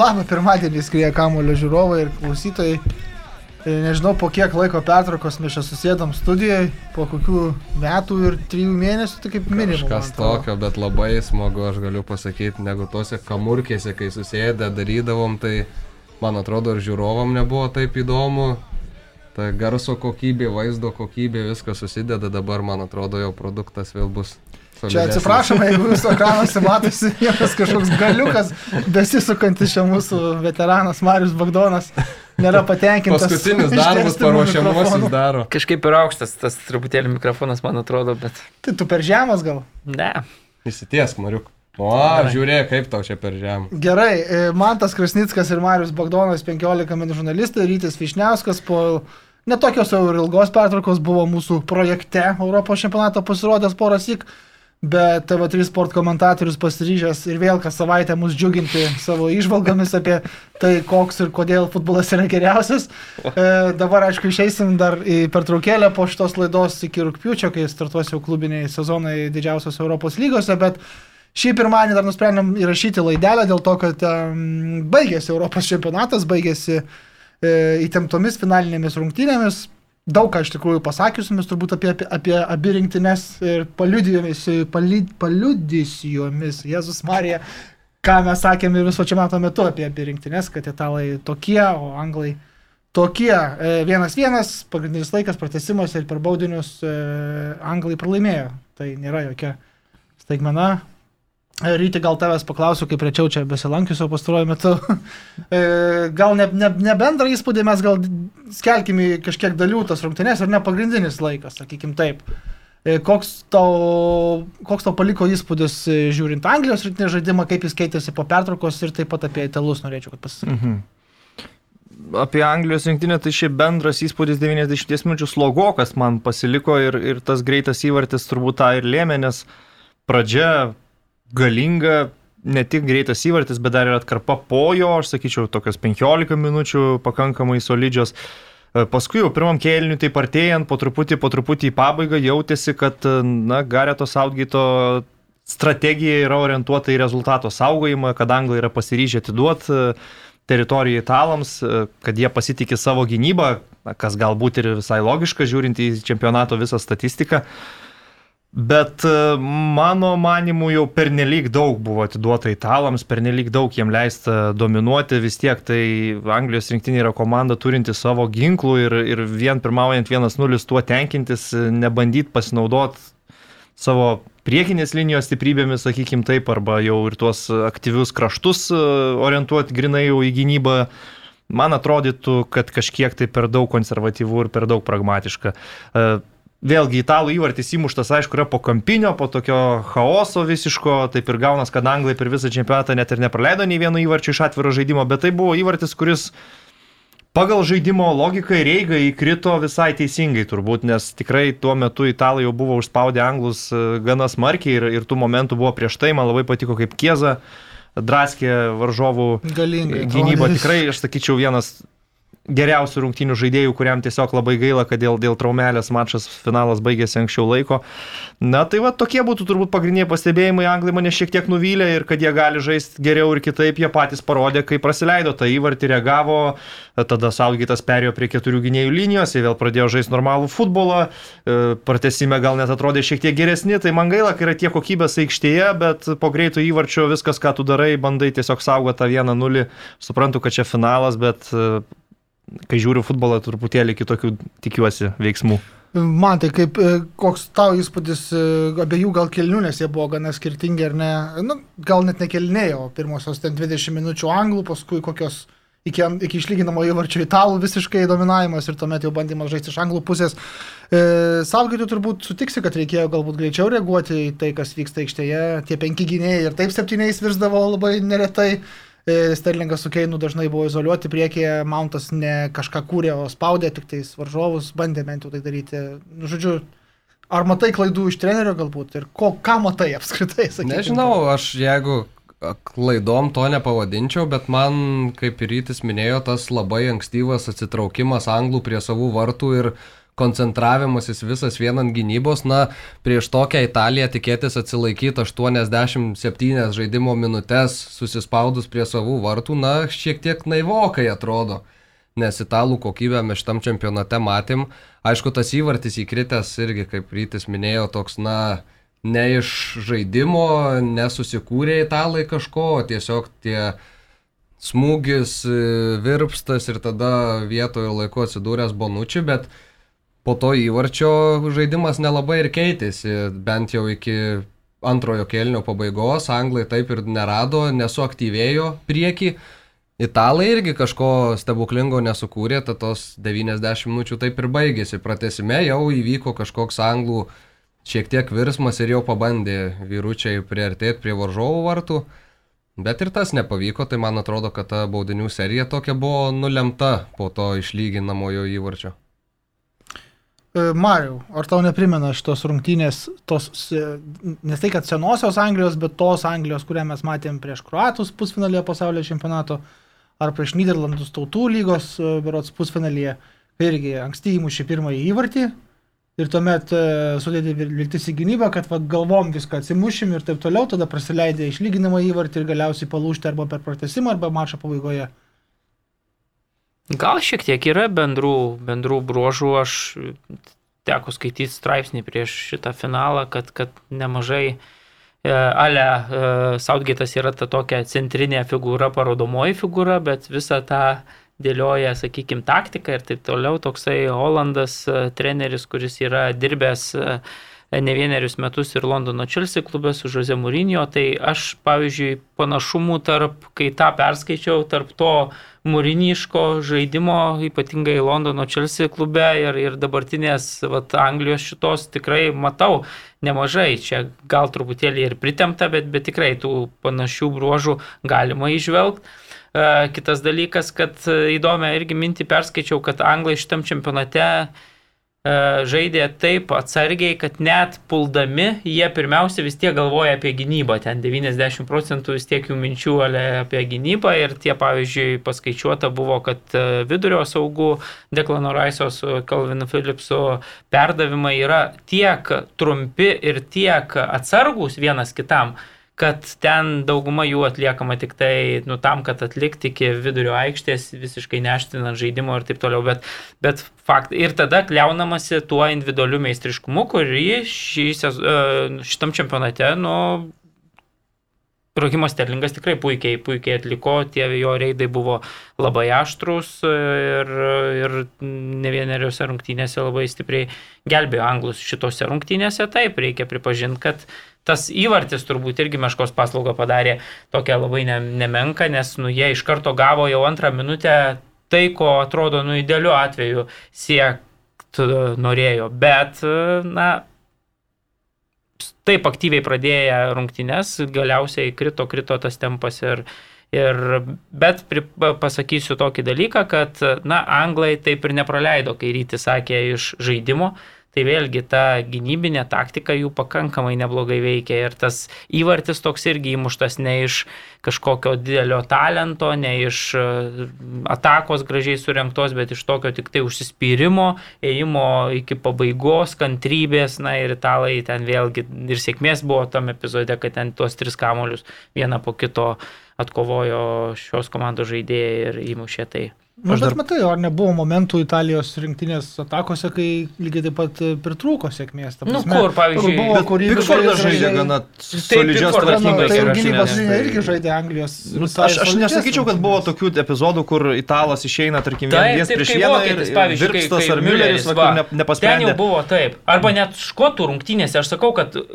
Labą pirmadienį skrieja kamulio žiūrovai ir klausytojai. E, Nežinau, po kiek laiko pertraukos mes čia susėdam studijoje, po kokių metų ir trijų mėnesių, tai kaip minimum. Kažkas tokio, bet labai smagu, aš galiu pasakyti, negu tose kamurkėse, kai susėdę darydavom, tai man atrodo ir žiūrovam nebuvo taip įdomu. Ta garso kokybė, vaizdo kokybė, viskas susideda, dabar man atrodo jau produktas vėl bus. Čia atsiprašome, jeigu jūsų ekranuose matosi vienas kažkoks galiukas, besisukantis čia mūsų veteranas Marius Bagdonas, nėra patenkintas. Paskutinis darbas paruošiamuosius daro. Kažkaip per aukštas tas truputėlį mikrofonas, man atrodo, bet Tai tu per žemas gal? ne. Įsitiesk, Mariuk. O, žiūrėk, kaip tau čia per žemę. Gerai, e, Mantas Krasnickas ir Marius Bagdonas 15 min žurnalistai, Rytis Višniauskas po netokios jau ir ilgos pertraukos buvo mūsų projekte Europos čempionato pasirodęs poras įk, bet TV3 sport komentatorius pasiryžęs ir vėl kas savaitę mus džiuginti savo išvalgomis apie tai, koks ir kodėl futbolas yra geriausias. E, dabar, aišku, išeisim dar į pertraukėlę po šitos laidos iki rūpiučio, kai startuos jau klubiniai sezonai didžiausios Europos lygose, bet Šį pirmadienį dar nusprendėm įrašyti laidelę dėl to, kad um, baigėsi Europos čempionatas, baigėsi e, įtemptomis finalinėmis rungtynėmis. Daug ką iš tikrųjų pasakiusiamis turbūt apie, apie, apie abi rinktinės ir paliudijomis, pali, paliudijomis, Jėzus Marija, ką mes sakėme viso čia metų metu apie abi rinktinės, kad italai tokie, o anglai tokie. E, Vienas vienas, pagrindinis laikas, pratesimas ir per baudinius e, anglai pralaimėjo. Tai nėra jokia staigmena. Ryti, gal tavęs paklausiu, kaip rečiau čia besilankiusio pastaruoju metu. E, gal ne, ne, ne bendrą įspūdį mes gal skelkime į kažkiek dalių tas rungtynės ir ne pagrindinis laikas, sakykim taip. E, Koks tau, koks tau paliko įspūdis e, žiūrint Anglijos rinktinės žaidimą, kaip jis keitėsi po pertraukos ir taip pat apie italus norėčiau, kad pasisakytum. Mhm. Apie Anglijos rinktinę tai šiaip bendras įspūdis 90 minučių slogokas man pasiliko ir, ir tas greitas įvartis turbūt tą ir lėmė, nes pradžia galinga, ne tik greitas įvartis, bet dar ir atkarpa po jo, aš sakyčiau, tokios 15 minučių pakankamai solidžios. E, Paskui jau pirmam kėliniui taip artėjant, po truputį, po truputį į pabaigą jautėsi, kad, e, na, Gareto Saudgito strategija yra orientuota į rezultato saugojimą, kad anglai yra pasiryžę atiduoti teritoriją italams, e, kad jie pasitikė savo gynybą, kas galbūt ir visai logiška, žiūrint į čempionato visą statistiką. Bet e, mano manimu jau pernelyg daug buvo atiduota italams, pernelyg daug jiem leista dominuoti, vis tiek tai Anglijos rinktinė yra komanda turinti savo ginklų ir, ir vien pirmaujant 1-0 tuo tenkintis, nebandyti pasinaudoti savo priekinės linijos stiprybėmis, sakykim taip, arba jau ir tuos aktyvius kraštus e, orientuoti grinai jau į gynybą. Man atrodytų, kad kažkiek tai per daug konservatyvų ir per daug pragmatiška. Vėlgi, italų įvartis įmuštas, aišku, yra po kampinio, po tokio chaoso visiško, taip ir gaunas, kad anglai per visą čempionatą net ir nepraleido nei vieno įvarčio iš atviro žaidimo, bet tai buvo įvartis, kuris pagal žaidimo logiką ir eigą įkrito visai teisingai turbūt, nes tikrai tuo metu italai jau buvo užspaudę anglus e, gana smarkiai ir, ir tų momentų buvo prieš tai, man labai patiko kaip Kieza draskė varžovų atrodė. Tikrai, aš sakyčiau, vienas geriausių rungtynių žaidėjų, kuriam tiesiog labai gaila, kad dėl, dėl traumelės mačas finalas baigėsi anksčiau laiko. Na tai va tokie būtų turbūt pagrindiniai pastebėjimai. Anglai mane šiek tiek nuvylė ir kad jie gali žaisti geriau ir kitaip, jie patys parodė, kai praleido tą įvartį, reagavo, tada Saugytas perėjo prie keturių gynėjų linijos, jie vėl pradėjo žaisti normalų futbolą, e, pratesime gal net atrodė šiek tiek geresni, tai man gaila, kai yra tie kokybės aikštėje, bet po greito įvarčio viskas, ką tu darai, bandai tiesiog saugoti tą 1-0. Suprantu, kad čia finalas, bet e, kai žiūriu futbolą, truputėlį kitokių tikiuosi veiksmų. Man tai kaip, e, koks tau įspūdis e, abiejų gal kelnių, nes jie buvo gana skirtingi ar ne, nu, gal net nekelnėjo, pirmosios ten 20 minučių anglų, paskui kokios iki, iki išlyginamo įvarčio italų visiškai dominavimas ir tuomet jau bandymas žaisti iš anglų pusės. E, Salgaitų turbūt sutiksi, kad reikėjo galbūt greičiau reaguoti į tai, kas vyksta aikštėje, tie penki gynėjai ir taip septyniais virsdavo labai neretai. E, Sterlingas su Keinu dažnai buvo izoliuoti priekyje, Mountas ne kažką kūrė, o spaudė tik tais varžovus, bandė bent jau tai daryti. Nu, žodžiu, ar matai klaidų iš trenerio galbūt ir ko, ką matai apskritai, sakykime? Nežinau, aš jeigu klaidom to nepavadinčiau, bet man, kaip ir rytis minėjo, tas labai ankstyvas atsitraukimas anglų prie savų vartų ir koncentravimasis visas vienant gynybos, na, prieš tokią Italiją tikėtis atsilaikyti 87 žaidimo minutės susispaudus prie savų vartų, na, šiek tiek naivokai atrodo nes italų kokybę mes šitam čempionate matėm. Aišku, tas įvartis įkritęs irgi, kaip rytis minėjo, toks, na, ne iš žaidimo, nesusikūrė italai kažko, tiesiog tie smūgis, virpstas ir tada vietoje laiko atsidūręs Bonučiui, bet po to įvarčio žaidimas nelabai ir keitėsi, bent jau iki antrojo kelnio pabaigos, anglai taip ir nerado, nesuaktyvėjo prieki. Italai irgi kažko stebuklingo nesukūrė, tad tos 90 minučių taip ir baigėsi. Pratesime jau įvyko kažkoks anglų šiek tiek virsmas ir jau pabandė vyručiai priartėti prie varžovų vartų. Bet ir tas nepavyko, tai man atrodo, kad ta baudinių serija tokia buvo nulemta po to išlyginamojo įvarčio. E, Mariau, ar tau neprimena šitos rungtynės, tos, nes tai, kad senosios Anglijos, bet tos Anglijos, kurią mes matėm prieš Kroatus pusfinalėje pasaulio čempionato, ar prieš Niderlandus tautų lygos, e, berots pusfinalyje, irgi anksti įmušė pirmąjį įvartį ir tuomet e, sudėdė viltis į gynybą, kad va, galvom viską atsimušim ir taip toliau, tada prasileidė išlyginamą įvartį ir galiausiai palūšti arba per pratesimą, arba mačo pabaigoje. Gal šiek tiek yra bendrų, bendrų bruožų, aš teko skaityti straipsnį prieš šitą finalą, kad, kad nemažai uh, E, ale e, Southgate'as yra ta tokia centrinė figūra, parodomoji figūra, bet visą tą dėlioja, sakykime, taktiką ir taip toliau. Toksai Holandas e, treneris, kuris yra dirbęs ne vienerius metus ir Londono Chelsea klube su Jose Mourinho, tai aš, pavyzdžiui, panašumų tarp, kai tą perskaičiau, tarp to mūriniško žaidimo, ypatingai Londono Chelsea klube ir, ir dabartinės vat, Anglijos šitos tikrai matau nemažai. Čia gal truputėlį ir pritemta, bet, bet tikrai tų panašių bruožų galima išvelgti. Kitas dalykas, kad įdomią irgi mintį perskaičiau, kad anglai šitam čempionate E, žaidė taip atsargiai, kad net puldami jie pirmiausia vis tiek galvoja apie gynybą. Ten 90 procentų vis tiek jų minčių apie gynybą ir tie, pavyzdžiui, paskaičiuota buvo, kad e, vidurio saugų Deklano Raiso su Calvinu Phillipsu perdavimai yra tiek trumpi ir tiek atsargus vienas kitam, kad ten dauguma jų atliekama tik tai nu, tam, kad atlikti iki vidurio aikštės, visiškai neštinant žaidimo ir taip toliau. Bet, bet fakt, ir tada kliaunamasi tuo individualiu meistriškumu, kurį šį, e, šitam čempionate, nu, Rokimas Sterlingas tikrai puikiai, puikiai atliko, tie jo reidai buvo labai aštrus ir, ir ne vieneriuose rungtynėse labai stipriai gelbėjo anglus šitose rungtynėse. Taip, reikia pripažinti, kad tas įvartis turbūt irgi meškos paslaugą padarė tokią labai ne, nemenką, nes nu, jie iš karto gavo jau antrą minutę tai, ko atrodo nu idealiu atveju siekt norėjo. Bet, na, taip aktyviai pradėję rungtynes, galiausiai krito, krito tas tempas ir, ir bet pri, pasakysiu tokį dalyką, kad, na, anglai taip ir nepraleido, kai ryti sakė iš žaidimo. Tai vėlgi ta gynybinė taktika jų pakankamai neblogai veikia ir tas įvartis toks irgi įmuštas ne iš kažkokio didelio talento, ne iš e, atakos gražiai surinktos, bet iš tokio tik tai užsispyrimo, ėjimo iki pabaigos, kantrybės, na ir italai ten vėlgi ir sėkmės buvo tam epizode, kad ten tuos tris kamolius vieną po kito atkovojo šios komandos žaidėjai ir įmušė tai. Nu, bet dar... matai, ar nebuvo momentų Italijos rinktinės atakose, kai lygiai taip pat e, pritrūko sėkmės. Na, nu, kur, pavyzdžiui, kur buvo Pikfordas žaidė gana solidžias tvarkybės. Tai gynybos linija irgi žaidė Anglijos. Nu, aš, aš nesakyčiau, kad buvo tokių epizodų, kur Italas išeina, tarkim, vienas prieš vieną ir Virpstas ar Mülleris ne, nepasprendė. Ten jau buvo taip. Arba net škotų rungtynėse, aš sakau, kad e,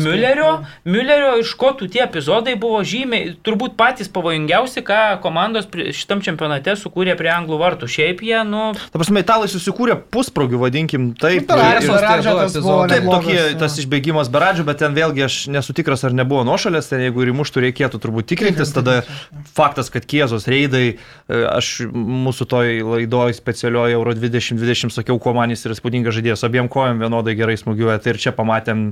Müllerio, Müllerio ir škotų tie epizodai buvo žymiai, turbūt patys pavojingiausi, ką komandos šitam čempionate sukūrė prie anglų vartų. Šiaip jie, nu... Ta prasme, italai susikūrė pusprogių, vadinkim, taip. Nu, ir, ir, taip, tokie, tas išbėgimas beradžių, bet ten vėlgi aš nesu tikras, ar nebuvo nuošalės, ten jeigu ir įmuštų reikėtų turbūt tikrintis, tada faktas, kad kiezos reidai, e, aš mūsų toj laidoj specialioje Euro 2020 sakiau, kuo man jis yra spūdingas žaidėjas, abiem kojom vienodai gerai smūgiuoja, tai ir čia pamatėm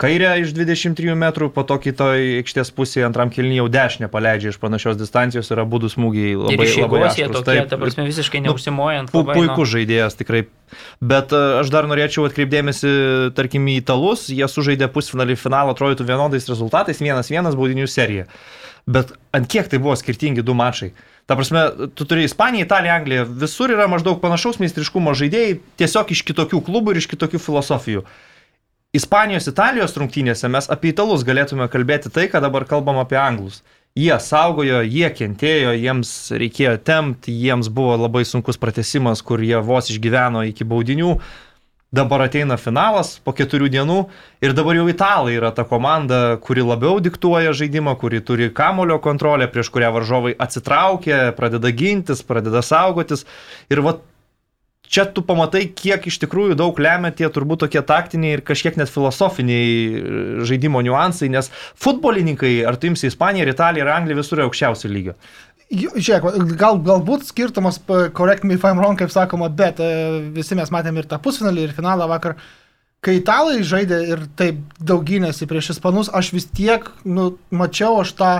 kairę iš 23 metrų, po to kitoje aikštės pusėje antram kilnyje jau dešinę paleidžia iš panašios distancijos ir abu smūgiai Ir labai, iš labai jie aštrūs. tokie, Taip, ta prasme, visiškai nu, neužsimojant. Pu, labai, nu. puikus žaidėjas tikrai. Bet e, aš dar norėčiau atkreipdėmėsi, tarkim, į italus. Jie sužaidė pusfinalį finalą, atrodytų vienodais rezultatais, vienas vienas baudinių serija. Bet ant kiek tai buvo skirtingi du mačai. Ta prasme, tu turi Ispaniją, Italiją, Angliją, visur yra maždaug panašaus meistriškumo žaidėjai, tiesiog iš kitokių klubų ir iš kitokių filosofijų. Ispanijos, Italijos rungtynėse mes apie italus galėtume kalbėti tai, ką dabar kalbam apie anglus. Jie saugojo, jie kentėjo, jiems reikėjo temti, jiems buvo labai sunkus pratesimas, kur jie vos išgyveno iki baudinių. Dabar ateina finalas po keturių dienų ir dabar jau italai yra ta komanda, kuri labiau diktuoja žaidimą, kuri turi kamulio kontrolę, prieš kurią varžovai atsitraukia, pradeda gintis, pradeda saugotis. Ir va čia tu pamatai, kiek iš tikrųjų daug lemia tie turbūt tokie taktiniai ir kažkiek net filosofiniai e, žaidimo niuansai, nes futbolininkai, ar tu imsi Ispaniją, ir Italiją, ir Angliją, visur aukščiausio lygio. Žiūrėk, gal, galbūt skirtumas, correct me if I'm wrong, kaip sakoma, bet e, visi mes matėm ir tą pusfinalį, ir finalą vakar. Kai italai žaidė ir taip daug gynėsi prieš ispanus, aš vis tiek, nu, mačiau aš tą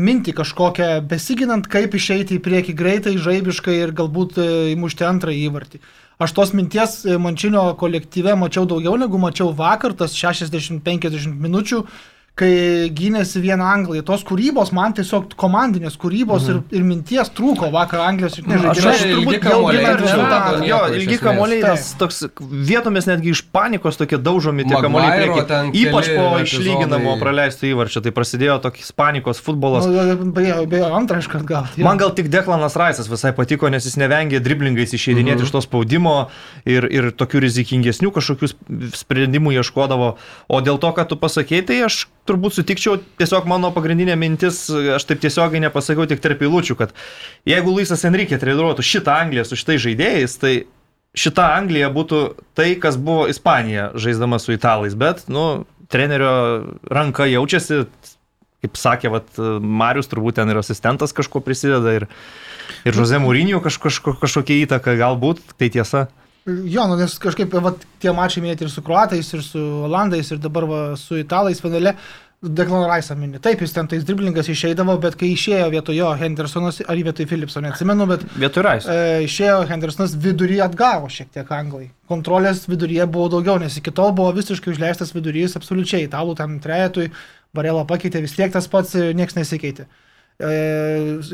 mintį kažkokią besiginant, kaip išeiti į priekį greitai, žaibiškai ir galbūt e, įmušti antrąjį įvartį. Aš tos minties e, Mančinio kolektyve mačiau daugiau negu mačiau vakar, tas 60-50 minučių, kai gynėsi vieną Angliją. Tos kūrybos, man tiesiog komandinės kūrybos mhm. ir, ir minties trūko vakar Anglijos ir Aš nežaidžiu. čia ilgi kamuoliai, rezultatą. nieko Jo, iš ilgi kamuoliai, nes toks vietomis netgi iš panikos tokie daužomi tie kamuoliai. Ypač po išlyginamo praleisto įvarčio. Tai prasidėjo toks panikos futbolas. Nu, Beje, antrą iškart gal. Man gal tik Deklanas Raisas visai patiko, nes jis nevengė driblingais išeidinėti Mhm. iš to spaudimo ir, ir tokių rizikingesnių kažkokių sp- sprendimų ieškodavo. O dėl to, ką tu pasakėjai, tai aš turbūt sutikčiau, tiesiog mano pagrindinė mintis, aš taip tiesiogiai nepasakiau tik tarp eilučių, kad jeigu Luisas Enrique treniruotų šitą Angliją su šitais žaidėjais, tai šita Anglija būtų tai, kas buvo Ispanija žaisdama su italais, bet, nu, trenerio ranka jaučiasi, kaip sakė, vat, Marius turbūt ten ir asistentas kažko prisideda ir, ir Jose Mūrinio kaž, kažko, kažkokia įtaka, galbūt tai tiesa. Jo, nu, nes kažkaip va, tie mačiai minėti ir su kruatais, ir su olandais, ir dabar va, su italais finale. Deklan Raisą mini. Taip, jis ten tais driblingas išeidavo, bet kai išėjo vietoj jo Hendersonas, ar vietoj Philipso, neatsimenu, bet Vietoj Rais. e, išėjo Hendersonas vidury atgavo šiek tiek anglai. Kontrolės viduryje buvo daugiau, nes iki tol buvo visiškai užleistas vidurys absoliučiai. Italų tam trejetui, Varela pakeitė vis tiek tas pats, niekas nesikeitė. E,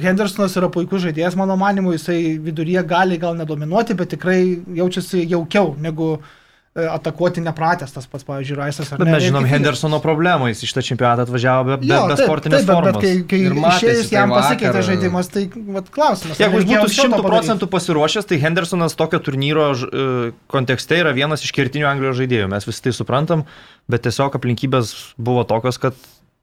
Hendersonas yra puikus žaidėjas, mano manimu, jisai viduryje gali gal nedominuoti, bet tikrai jaučiasi jaukiau negu e, atakuoti nepratęs tas pats, pavyzdžiui, Raisas. ar Bet ne. mes žinom. Hendersono problemą, jis iš tą čempionatą atvažiavo be, be, Jo, be sportinės taip, bet- formos. Bet kai, kai Ir matėsi išėjus tai jam pasikeitė vakar. žaidimas, tai vat, klausimas. Jeigu jis būtų anksčiau to 100 padaryt? procentų pasiruošęs, tai Hendersonas tokio turnyro e, kontekste yra vienas iš kertinių Anglijos žaidėjų. Mes visi tai suprantam, bet tiesiog aplinkybės buvo tokios, kad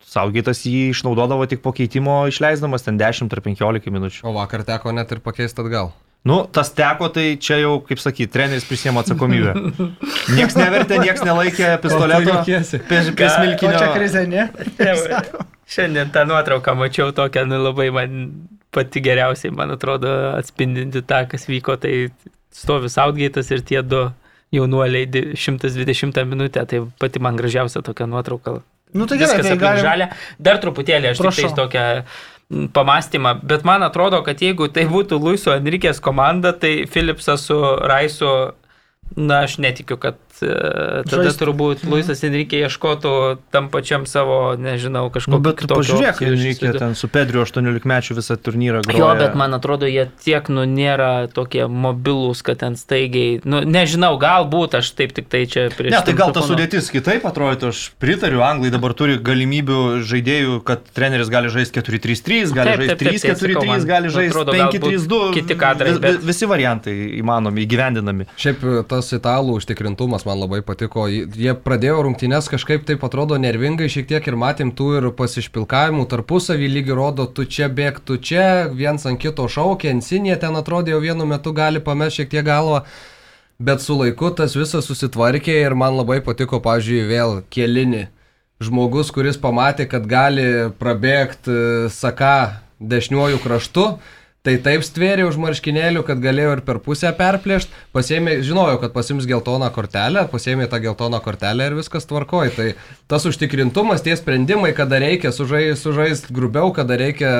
Saugėtas jį išnaudodavo tik po keitimo išleisdamas ten 10 ar 15 minučių. O vakar teko net ir pakeisti atgal. Nu, tas teko, tai čia jau, kaip sakyti, treneris prisėmė atsakomybę. Niekas nevertė, niekas nelaikė pistoleto juokiesi? prie, prie O smilkinio. čia krizė, ne? Šiandien tą nuotrauką mačiau tokią, nu labai man pati geriausiai, man atrodo, atspindinti tą, kas vyko, tai stovi Southgate'as ir tie du jaunuoliai di- 120 minutę, tai pati man gražiausia tokia nuotrauka. Nu tai gerai, Viskas tai galim... žalę. Dar truputėlį aš tik Prašau. tais tokią mm, pamastymą, bet man atrodo, kad jeigu tai būtų Luiso Enrikės komanda, tai Philipsas su Raisu, na aš netikiu, kad tada Žaist- turbūt Mhm. Luisas Enrikė ieškotų tam pačiam savo, nežinau, Nu, kažkokio bet tu pažiūrėk, reikia ten su Pedriu 18 mečių visą turnyrą grojo. Jo, bet man atrodo, jie tiek, nu, nėra tokie mobilūs, kad ten staigiai, nu, nežinau, galbūt aš taip tik tai čia prieš... Ne, tai gal ta sudėtis kitaip atrodytų, aš pritariu, Anglai dabar turi galimybių žaidėjų, kad treneris gali žaisti 4-3-3, gali žaisti tai sakau, 3-4-3, man gali žaisti atrodo, galbūt 5-3-2. kiti kadrai, vi- bet- vi- Visi variantai įmanomi, įgyvendinami. Šiaip tas italų užtikrintumas man labai patiko. Jie pradėjo rungtynes kažkaip taip atrodo nervingai, šiek tiek ir matėm tų ir pasišpilkavimų tarpusavį lygi rodo, tu čia bėg, tu čia, viens ant kito šaukė, Ensinė ten atrodė jau vienu metu gali pamesti šiek tiek galvą. Bet su laiku tas visas susitvarkė ir man labai patiko, pažiūrėjau, vėl kelinį. Žmogus, kuris pamatė, kad gali prabėgti Saka dešiniuoju kraštu, Tai taip stvėrė už marškinėlių, kad galėjo ir per pusę perplėšti. Pasėmė, žinojau, kad pasims geltoną kortelę, pasėmė tą geltoną kortelę ir viskas tvarkoja. Tai tas užtikrintumas, tie sprendimai, kada reikia sužaisti sužaist grubiau, kada reikia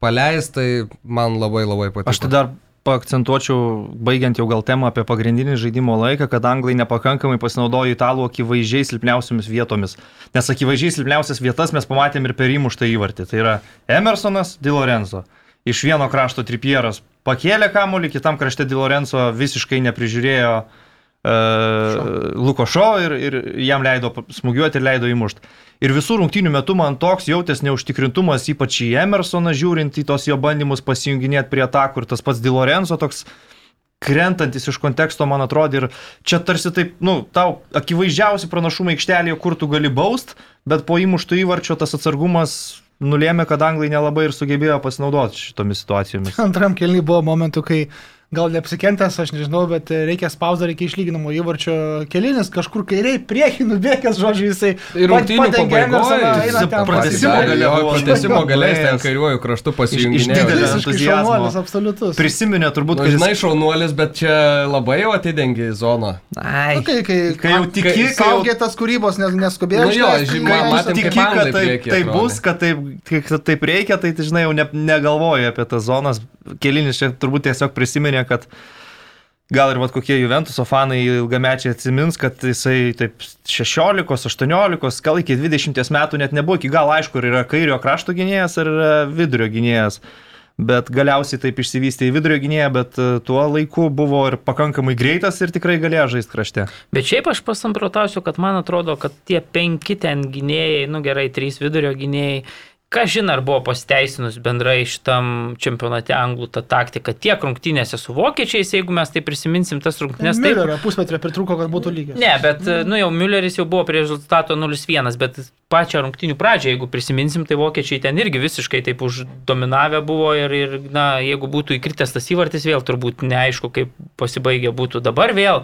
paleisti, tai man labai labai patiko. Aš tai dar paakcentuočiau, baigiant jau gal temą apie pagrindinį žaidimo laiką, kad anglai nepakankamai pasinaudojo italų akivaizdžiai silpniausiamis vietomis. Nes akivaizdžiai silpniausias vietas mes pamatėm ir per įmuštą įvartį. Tai yra Emersonas Di Lorenzo iš vieno krašto tripieras pakėlė kamuolį, kitam krašte Di Lorenzo visiškai neprižiūrėjo uh, Luko Šo ir, ir jam leido smūgiuoti ir leido įmušti. Ir visų rungtynių metu man toks jautės neužtikrintumas, ypač į Emersoną žiūrint į tos jo bandymus pasijunginėti prie atakų ir tas pats Di Lorenzo toks krentantis iš konteksto, man atrodo, ir čia tarsi taip, nu, tau akivaizdžiausi pranašumai aikštelėje, kur tu gali baust, bet po įmuštų įvarčio tas atsargumas nulėmė, kad anglai nelabai ir sugebėjo pasinaudoti šitomis situacijomis. Antram kelniui buvo momentų, kai gal neapsikentęs, aš nežinau, bet reikia spausdą, reikia išlyginamo įvarčio kelinis, kažkur kairiai priekį nubėgęs, žodžiu, jisai Ir buvo Pratesimo galės ten kairiuoju kraštu Iš- iš entuziazmo. šaunuolis, absoliutus. Prisiminė turbūt, Nu, kad žinai, šaunuolis, bet čia labai jau atidengi zoną. Ai, Nu, kai, kai, kai jau tiki, kai jau tas kūrybos, nes neskubėjo. Nu jo, kai- matėm, tiki, kad taip, taip bus, kad taip, kad taip reikia, tai tai, žinai, jau ne, negalvoju apie tas zonas. Kelinis čia turbūt tiesiog prisiminė, kad gal ir vat kokie Juventuso fanai ilgamečiai atsimins, kad jisai taip 16, 18, gal iki 20 metų net nebuvo iki galo aišku, ar yra kairio krašto gynėjas ar vidurio gynėjas. Bet galiausiai taip išsivystė į vidurio gynėją, bet e, tuo laiku buvo ir pakankamai greitas ir tikrai galėjo žaisti krašte. Bet šiaip aš pasamprotausiu, kad man atrodo, kad tie penki ten gynėjai, nu gerai, trys vidurio gynėjai, ką žinai, ar buvo pasteisinus bendrai šitam čempionate anglų ta taktika tiek rungtynėse su vokiečiais, jeigu mes tai prisiminsim tas rungtynės. Taip, Millerio pusmetrė pritruko, kad būtų lygis. Ne, bet, nu jau Mülleris jau buvo prie rezultato 0-1, bet pačią rungtynių pradžią, jeigu prisiminsim, tai vokiečiai ten irgi visiškai taip uždominavę buvo ir, ir na, jeigu būtų įkritęs tas įvartis, vėl turbūt neaišku, kaip pasibaigė būtų dabar vėl.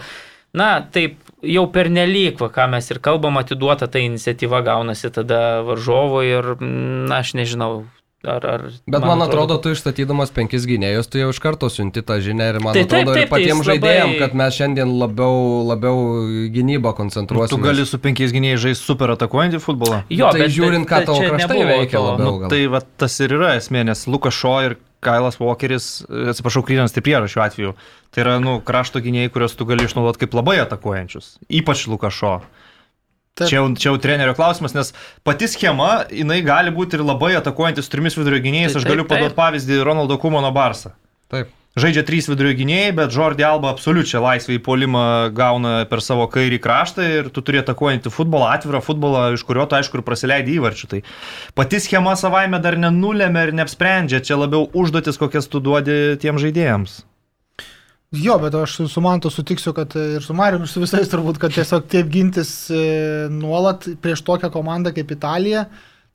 Na, taip jau pernelyg, va, ką mes ir kalbam, atiduota ta iniciatyva gaunasi tada varžovo ir, na, aš nežinau. Ar, ar, Bet man atrodo, tu išstatydamas penkis gynėjus, tu jau iš karto siunti tą žinią ir man Tai taip, atrodo taip, ir patiems tai žaidėjams, labai- kad mes šiandien labiau, labiau gynybą koncentruosime. Tu gali su penkiais gynėjais žaisti super atakuojantį futbolą. Jo, tai žiūrint, ką bet tavo čia kraštai veikia labiau. Nu, tai va, tas ir yra esmė, nes Lukas Šo ir Kailas Walkeris, atsiprašau, Krynas Tripiero šiuo atveju, tai yra nu, krašto gynėjai, kuriuos tu gali išnaudoti kaip labai atakuojančius. Ypač Lukas Šo. Taip. Čia jau, čia jau trenerio klausimas, nes pati schema, jinai gali būti ir labai atakuojantis trimis vidurio gynėjais. Aš galiu paduoti pavyzdį Ronaldo Kumano Barsą. Taip. Žaidžia trys vidurio gynėjai, bet Jordi Alba absoliučią laisvę į polimą gauna per savo kairį kraštą ir tu turi atakuojantį futbolą, atvirą futbolą, iš kurio tu aišku ir prasileidai įvarčių. Tai pati schema savaime dar nenulėmė ir neapsprendžia, čia labiau užduotis, kokias tu duodi tiem žaidėjams. Jo, bet aš su- Mantu sutiksiu, kad ir su Mariu, ir su visais turbūt, kad tiesiog taip gintis e, nuolat prieš tokią komandą kaip Italija.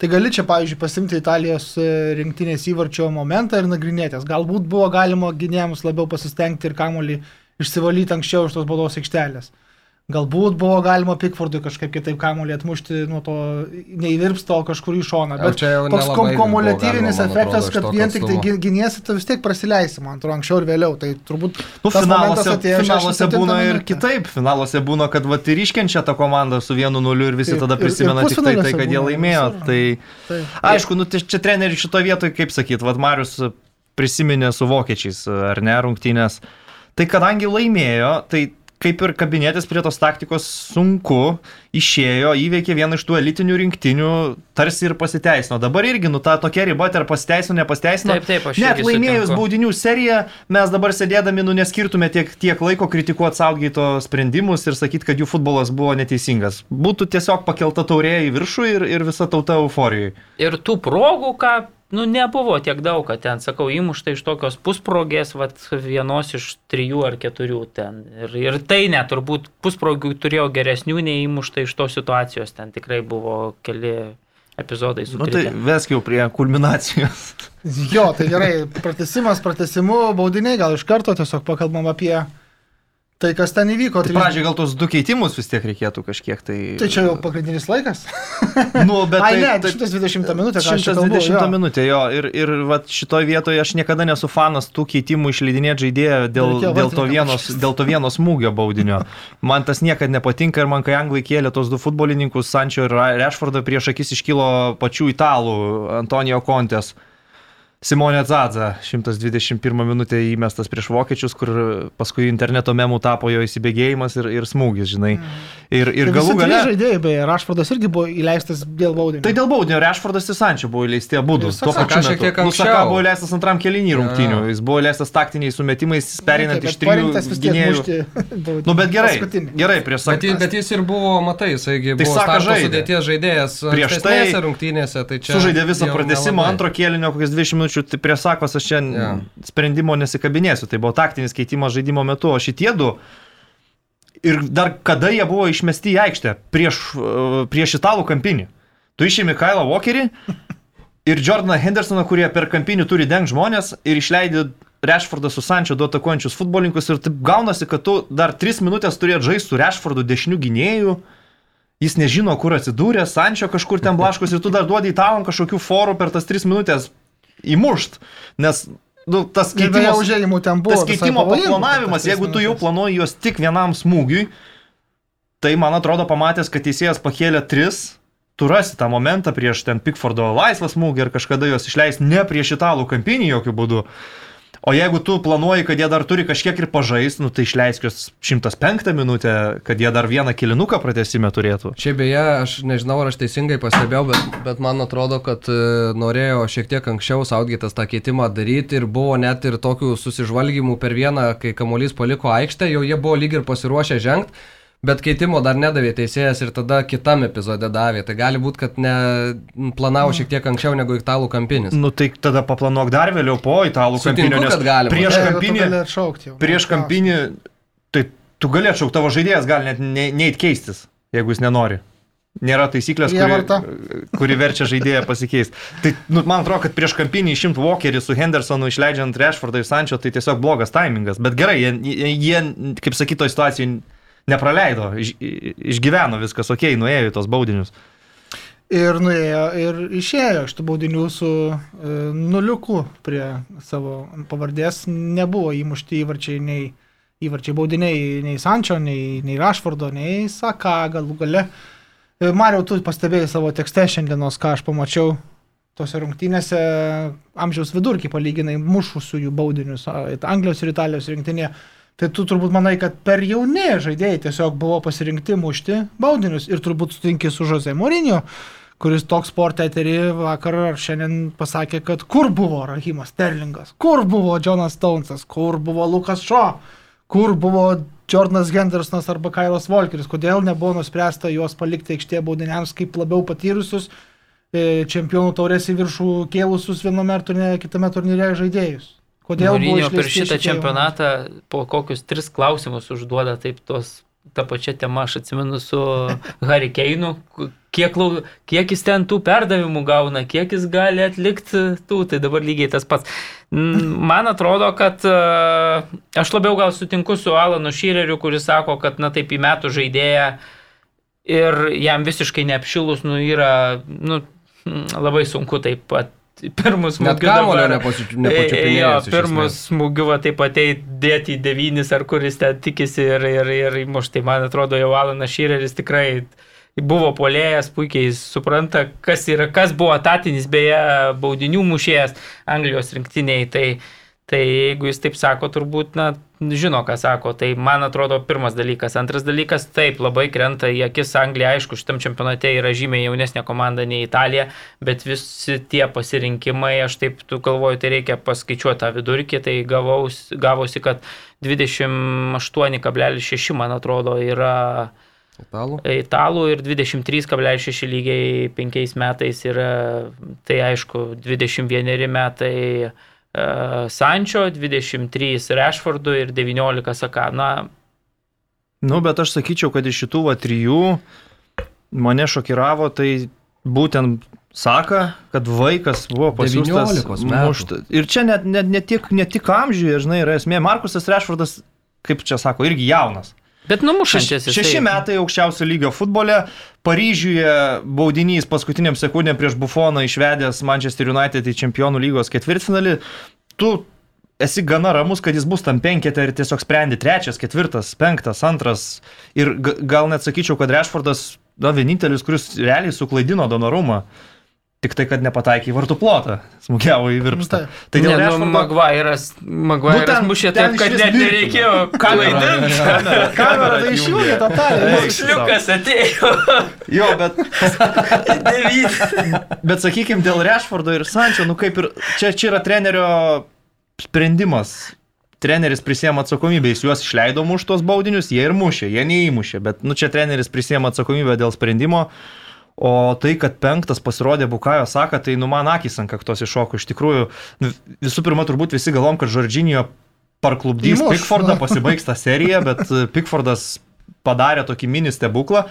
Tai gali čia, pavyzdžiui, pasimti Italijos e, rinktinės įvarčio momentą ir nagrinėtis. Galbūt buvo galima gynėjams labiau pasistengti ir kamuolį išsivalyti anksčiau iš tos baudos aikštelės. Galbūt buvo galima Pikfordui kažkaip kitaip kamuolį atmušti nuo to neįvirpsto kažkur į šoną. Bet čia jau toks kom kumuliatyvinis efektas, atrodo, kad tokio vien tik tai giniesi, tu vis tiek prasileisi, man atrodo, anksčiau ir vėliau. Tai turbūt Nu, finaluose, atėjo finaluose 67 būna ir kitaip. Finaluose būna, kad va, ir iškenčia tą komandą su vienu nuliu ir visi Taip, tada ir- ir prisimena tik tai, tai kad jie laimėjo. visur. Tai Taip. aišku, nu, tai čia trenerių šito vietoje, kaip sakyt, vad Marius prisiminė su vokiečiais, ar ne, rungtynės. Tai kadangi laimėjo, tai kaip ir kabinėtis prie tos taktikos sunku, išėjo, įveikė vieną iš tų elitinių rinktinių, tarsi ir pasiteisino. Dabar irgi, nu, ta tokia riba, ar pasiteisino, nepasiteisino. Taip, taip, aš Net laimėjus sutinku. baudinių seriją, mes dabar sėdėdami, nu, neskirtume tiek, tiek laiko kritikuoti saugyto sprendimus ir sakyti, kad jų futbolas buvo neteisingas. Būtų tiesiog pakelta taurė į viršų ir, ir visa tauta euforijai. Ir tų progų, ką, nu, nebuvo tiek daug, kad ten, sakau, įmušta iš tokios pusprogės, vat, vienos iš trijų ar keturių ten. Ir, ir tai net turbūt pusprogių turėjo geresnių nei įmušta iš tos situacijos. Ten tikrai buvo keli epizodai su Nu, tai vesk jau prie kulminacijos. Jo, tai gerai, pratesimas, pratesimu, baudiniai, gal iš karto tiesiog pakalbam apie Tai kas ten įvyko? Tai trys- pradžioje gal tos du keitimus vis tiek reikėtų kažkiek tai... Tai čia jau pagrindinis laikas? Nu, bet Ai, tai, ne, tai, 120 minutę. ką aš čia kalbu, 120 jo. minutė, jo. Ir, ir vat, šitoje vietoje aš niekada nesu fanas tų keitimų išleidinėti žaidėją dėl, Reikėjo dėl, to vienos, dėl to vieno smūgio baudinio. Man tas niekada nepatinka ir man kai anglai kėlė tos du futbolininkus, Sančio ir Rešfordą, prieš akis iškilo pačių italų, Antonijo Kontės. Simonė Zadza, 121 minutė įmestas prieš vokiečius, kur paskui interneto memų tapo jo įsibėgėjimas ir, ir smūgis, žinai. Ir, ir Tai galų gale... žaidėjai, beje, Rašfordas irgi buvo įleistas dėl baudinio. Tai dėl baudinio Rešfordas ir Sančio buvo įleisti abu. Tuo pačiu šiek metu. tiek Nu, anksčiau. Saka buvo įleistas antram kelinį rungtynių. Jo. Jis buvo įleistas taktiniais sumetimais, perinant iš bet trijų gynėjų. Nu, bet gerai. Paskutinį. Gerai, prieš Bet, jis- Saką. bet jis ir buvo, matai, jisaigi Tai buvo žaidėjas Prieš tai rungtynėse. Tai čia Sužaidė visą nelabai. antro kėlinio, kokias 20 minučių, tai prie Sakos aš čia Jo. sprendimo nesikabinėsiu. Tai buvo taktinis keitimas žaidimo metu, o šitie du. Ir dar kada jie buvo išmesti į aikštę prieš, e, prieš italų kampinį. Tu išėmė Kailą Walkerį ir Jordaną Hendersoną, kurie per kampinį turi deng žmonės ir išleidė Rešfordą su Sančio du atakuojančius futbolininkus ir taip gaunasi, kad tu dar 3 minutės turėt žaisti su Rešfordu dešinių gynėjų. Jis nežino, kur atsidūrė, Sančio kažkur ten blaškus ir tu dar duodi italam kažkokių forų per tas 3 minutės įmušt. Nes nu, tas keitimas, buvo. tas keitimo tas jeigu tu jau planuoji juos tik vienam smūgiui, tai man atrodo pamatęs, kad teisėjas pakėlė 3, tu rasi tą momentą prieš ten Pickfordo laisvą smūgį ir kažkada juos išleis ne prieš italų kampinį jokių būdų. O jeigu tu planuoji, kad jie dar turi kažkiek ir pažais, nu, tai išleisk juos 105 minutę, kad jie dar vieną kilinuką pratesime turėtų. Čia beje, aš nežinau, ar aš teisingai pastebėjau, bet, bet man atrodo, kad e, norėjo šiek tiek anksčiau Saudgitas tą keitimą daryti ir buvo net ir tokių susižvalgymų per vieną, kai kamuolys paliko aikštę, jau jie buvo lyg ir pasiruošę žengti, bet keitimo dar nedavė teisėjas ir tada kitam epizode davė. Tai gali būti, kad ne planavo šiek tiek anksčiau negu italų kampinis. Nu tai tada paplanuok dar vėliau po italų Sutinku, kampinio, nes galima. prieš tu kampinį, atšaukti jau. prieš Klausimas. kampinį, tai tu gali atšaukti, tavo žaidėjas gali net ne- neit keistis, jeigu jis nenori. Nėra taisyklės, kuri, kuri verčia žaidėją pasikeisti. Tai nu, man atrodo, kad prieš kampinį išimti Walkerį su Hendersonu išleidžiant Rashfordą ir Sančio, tai tiesiog blogas timingas. Bet gerai, jie, jie- kaip sakyto, situacijai nepraleido, iš, išgyveno viskas, okei, okay, nuėjo į tos baudinius. Ir nuėjo ir išėjo iš tų baudinių su e, nuliuku prie savo pavardės. Nebuvo įmušti įvarčiai nei įvarčiai baudiniai nei Sančio, nei, nei Rašfordo, nei Saka galų gale. E, Mariau, tu pastebėjai savo tekste šiandienos, ką aš pamačiau tose rungtynėse amžiaus vidurkį palyginai mušusiųjų baudinius Anglijos ir Italijos rinktinėje. Tai tu turbūt manai, kad per jauni žaidėjai tiesiog buvo pasirinkti mušti baudinius ir turbūt sutinki su Jose Morinio, kuris toks sportė eterį vakar ar šiandien pasakė, kad kur buvo Rahimas Sterlingas, kur buvo Jonas Stonesas, kur buvo Lukas Šo, kur buvo Jordanas Hendersonas arba Kailas Volkeris, kodėl nebuvo nuspręsta juos palikti aikštėje baudiniams kaip labiau patyrusius e, čempionų taurės į viršų kėlusius viename turnyre, kitame turnyre žaidėjus. Kodėl Mourinho per šitą čempionatą po kokius tris klausimus užduoda taip tos tą pačią temą, aš atsimenu su Harikeinu, kiek, lau- kiek jis ten tų perdavimų gauna, kiek jis gali atlikti tų, tai dabar lygiai tas pats. Man atrodo, kad e, aš labiau gal sutinku su Alanu Šyreriu, kuris sako, kad na taip į metų žaidėją ir jam visiškai neapšilus, nu yra, nu, labai sunku taip pat pirmus smūgius kamulio dabar- nepačiu- Jo, nepačiupinėjęs. iš pirmus esmės. smūgiu va taip ateit dėti į devynis, ar kuris ten tikisi ir, ir, ir įmuš. Tai man atrodo, jau Alanas Šyreris tikrai buvo polėjas, puikiai supranta, kas, yra, kas buvo tatinis, beje, baudinių mušėjas Anglijos rinktiniai. Tai, tai jeigu jis taip sako, turbūt, na, žino, ką sako. Tai man atrodo pirmas dalykas. Antras dalykas, taip, labai krenta į akis Anglija, aišku, šitam čempionate yra žymiai jaunesnė komanda nei Italija, bet visi tie pasirinkimai, aš taip tu galvoju, tai reikia paskaičiuoti tą vidurkį, tai gavaus, gavosi, kad 28,6 man atrodo yra Italų. italų ir 23,6 lygiai 5 metais yra, tai aišku, 21 metai Sančio, 23 Rashfordų ir 19 Saka. Na, Nu, bet aš sakyčiau, kad iš šitų va trijų mane šokiravo tai būtent Saka, kad vaikas buvo pasiūstas 19 metų. mušti. Ir čia net, net, ne, tik, ne tik amžiuje, žinai, yra esmė. Markusas Rešfordas kaip čia sako, irgi jaunas. Bet numušantis Šeš, šeši metai aukščiausio lygio futbole. Paryžiuje baudinys paskutiniam sekundėm prieš Bufoną išvedęs Manchester United į Čempionų lygos ketvirtfinalį. Tu esi gana ramus, kad jis bus tam penketė ir tiesiog sprendi trečias, ketvirtas, penktas, antras. Ir gal net sakyčiau, kad Rešfordas, na, vienintelis, kuris realiai suklaidino donorumą. Tik tai, kad nepataikė į vartų plotą, smūgiavo į virpstą. Taip. Tai ne, dėl nu, Rešfordo... Magvairas, Magvairas ten- mušė taip, kad net nereikėjo klaidinti. Kamera tai išjungė totaliai. Moksliukas atėjo. Jo, bet. Bet sakykime, dėl Rešfordo ir Sančio, nu kaip ir čia, čia yra trenerio sprendimas. Treneris prisėmė atsakomybę, jis juos išleido muš tuos baudinius, jie ir mušė, jie neįmušė, bet nu čia treneris prisėmė atsakomybę dėl sprendimo. O tai, kad penktas pasirodė Bukajo Saka, tai nu man akis ant kaktos iššoko. Iš tikrųjų, nu, visų pirma, turbūt visi galvom, kad Žordžinijo parklubdys na. pasibaigs tą seriją, bet e, Pickfordas padarė tokį mini stebuklą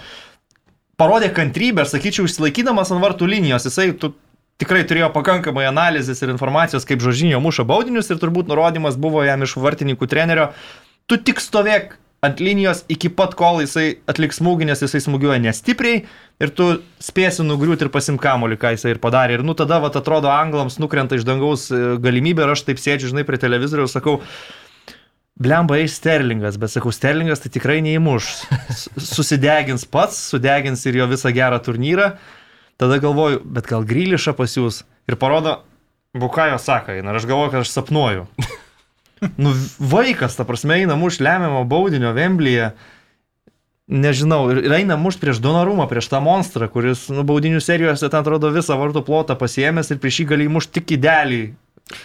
parodė kantrybę, aš sakyčiau, išsilaikydamas ant vartų linijos, jisai tu, tikrai turėjo pakankamai analizės ir informacijos, kaip Žožinio muša baudinius ir turbūt nurodymas buvo jam iš vartininkų trenerio, tu tik stovėk ant linijos iki pat kol jisai atliks smūgį, nes jisai smūgiuoja nestipriai ir tu spėsi nugriūti ir pasimk kamolį, ką jisai ir padarė. Ir nu tada, va, atrodo, anglams nukrenta iš dangaus e, galimybė ir aš taip sėdžiu, žinai, prie televizoriaus, sakau, Blemba eis Sterlingas, bet sakau, Sterlingas tai tikrai neįmuš. Susidegins pats, sudegins ir jo visą gerą turnyrą. Tada galvoju, bet gal Grylišą pasiūs ir parodo, Bukajo saka, ir aš galvoju, kad aš sapnuoju. Nu, vaikas, ta prasme, eina muš lemiamo baudinio Vemblyje. Nežinau, ir ir eina muš prieš Donarumą, prieš tą monstrą, kuris, nu, baudinių serijose ten atrodo visą vartų plotą pasiemęs ir prieš jį gali mušti tik įdelį.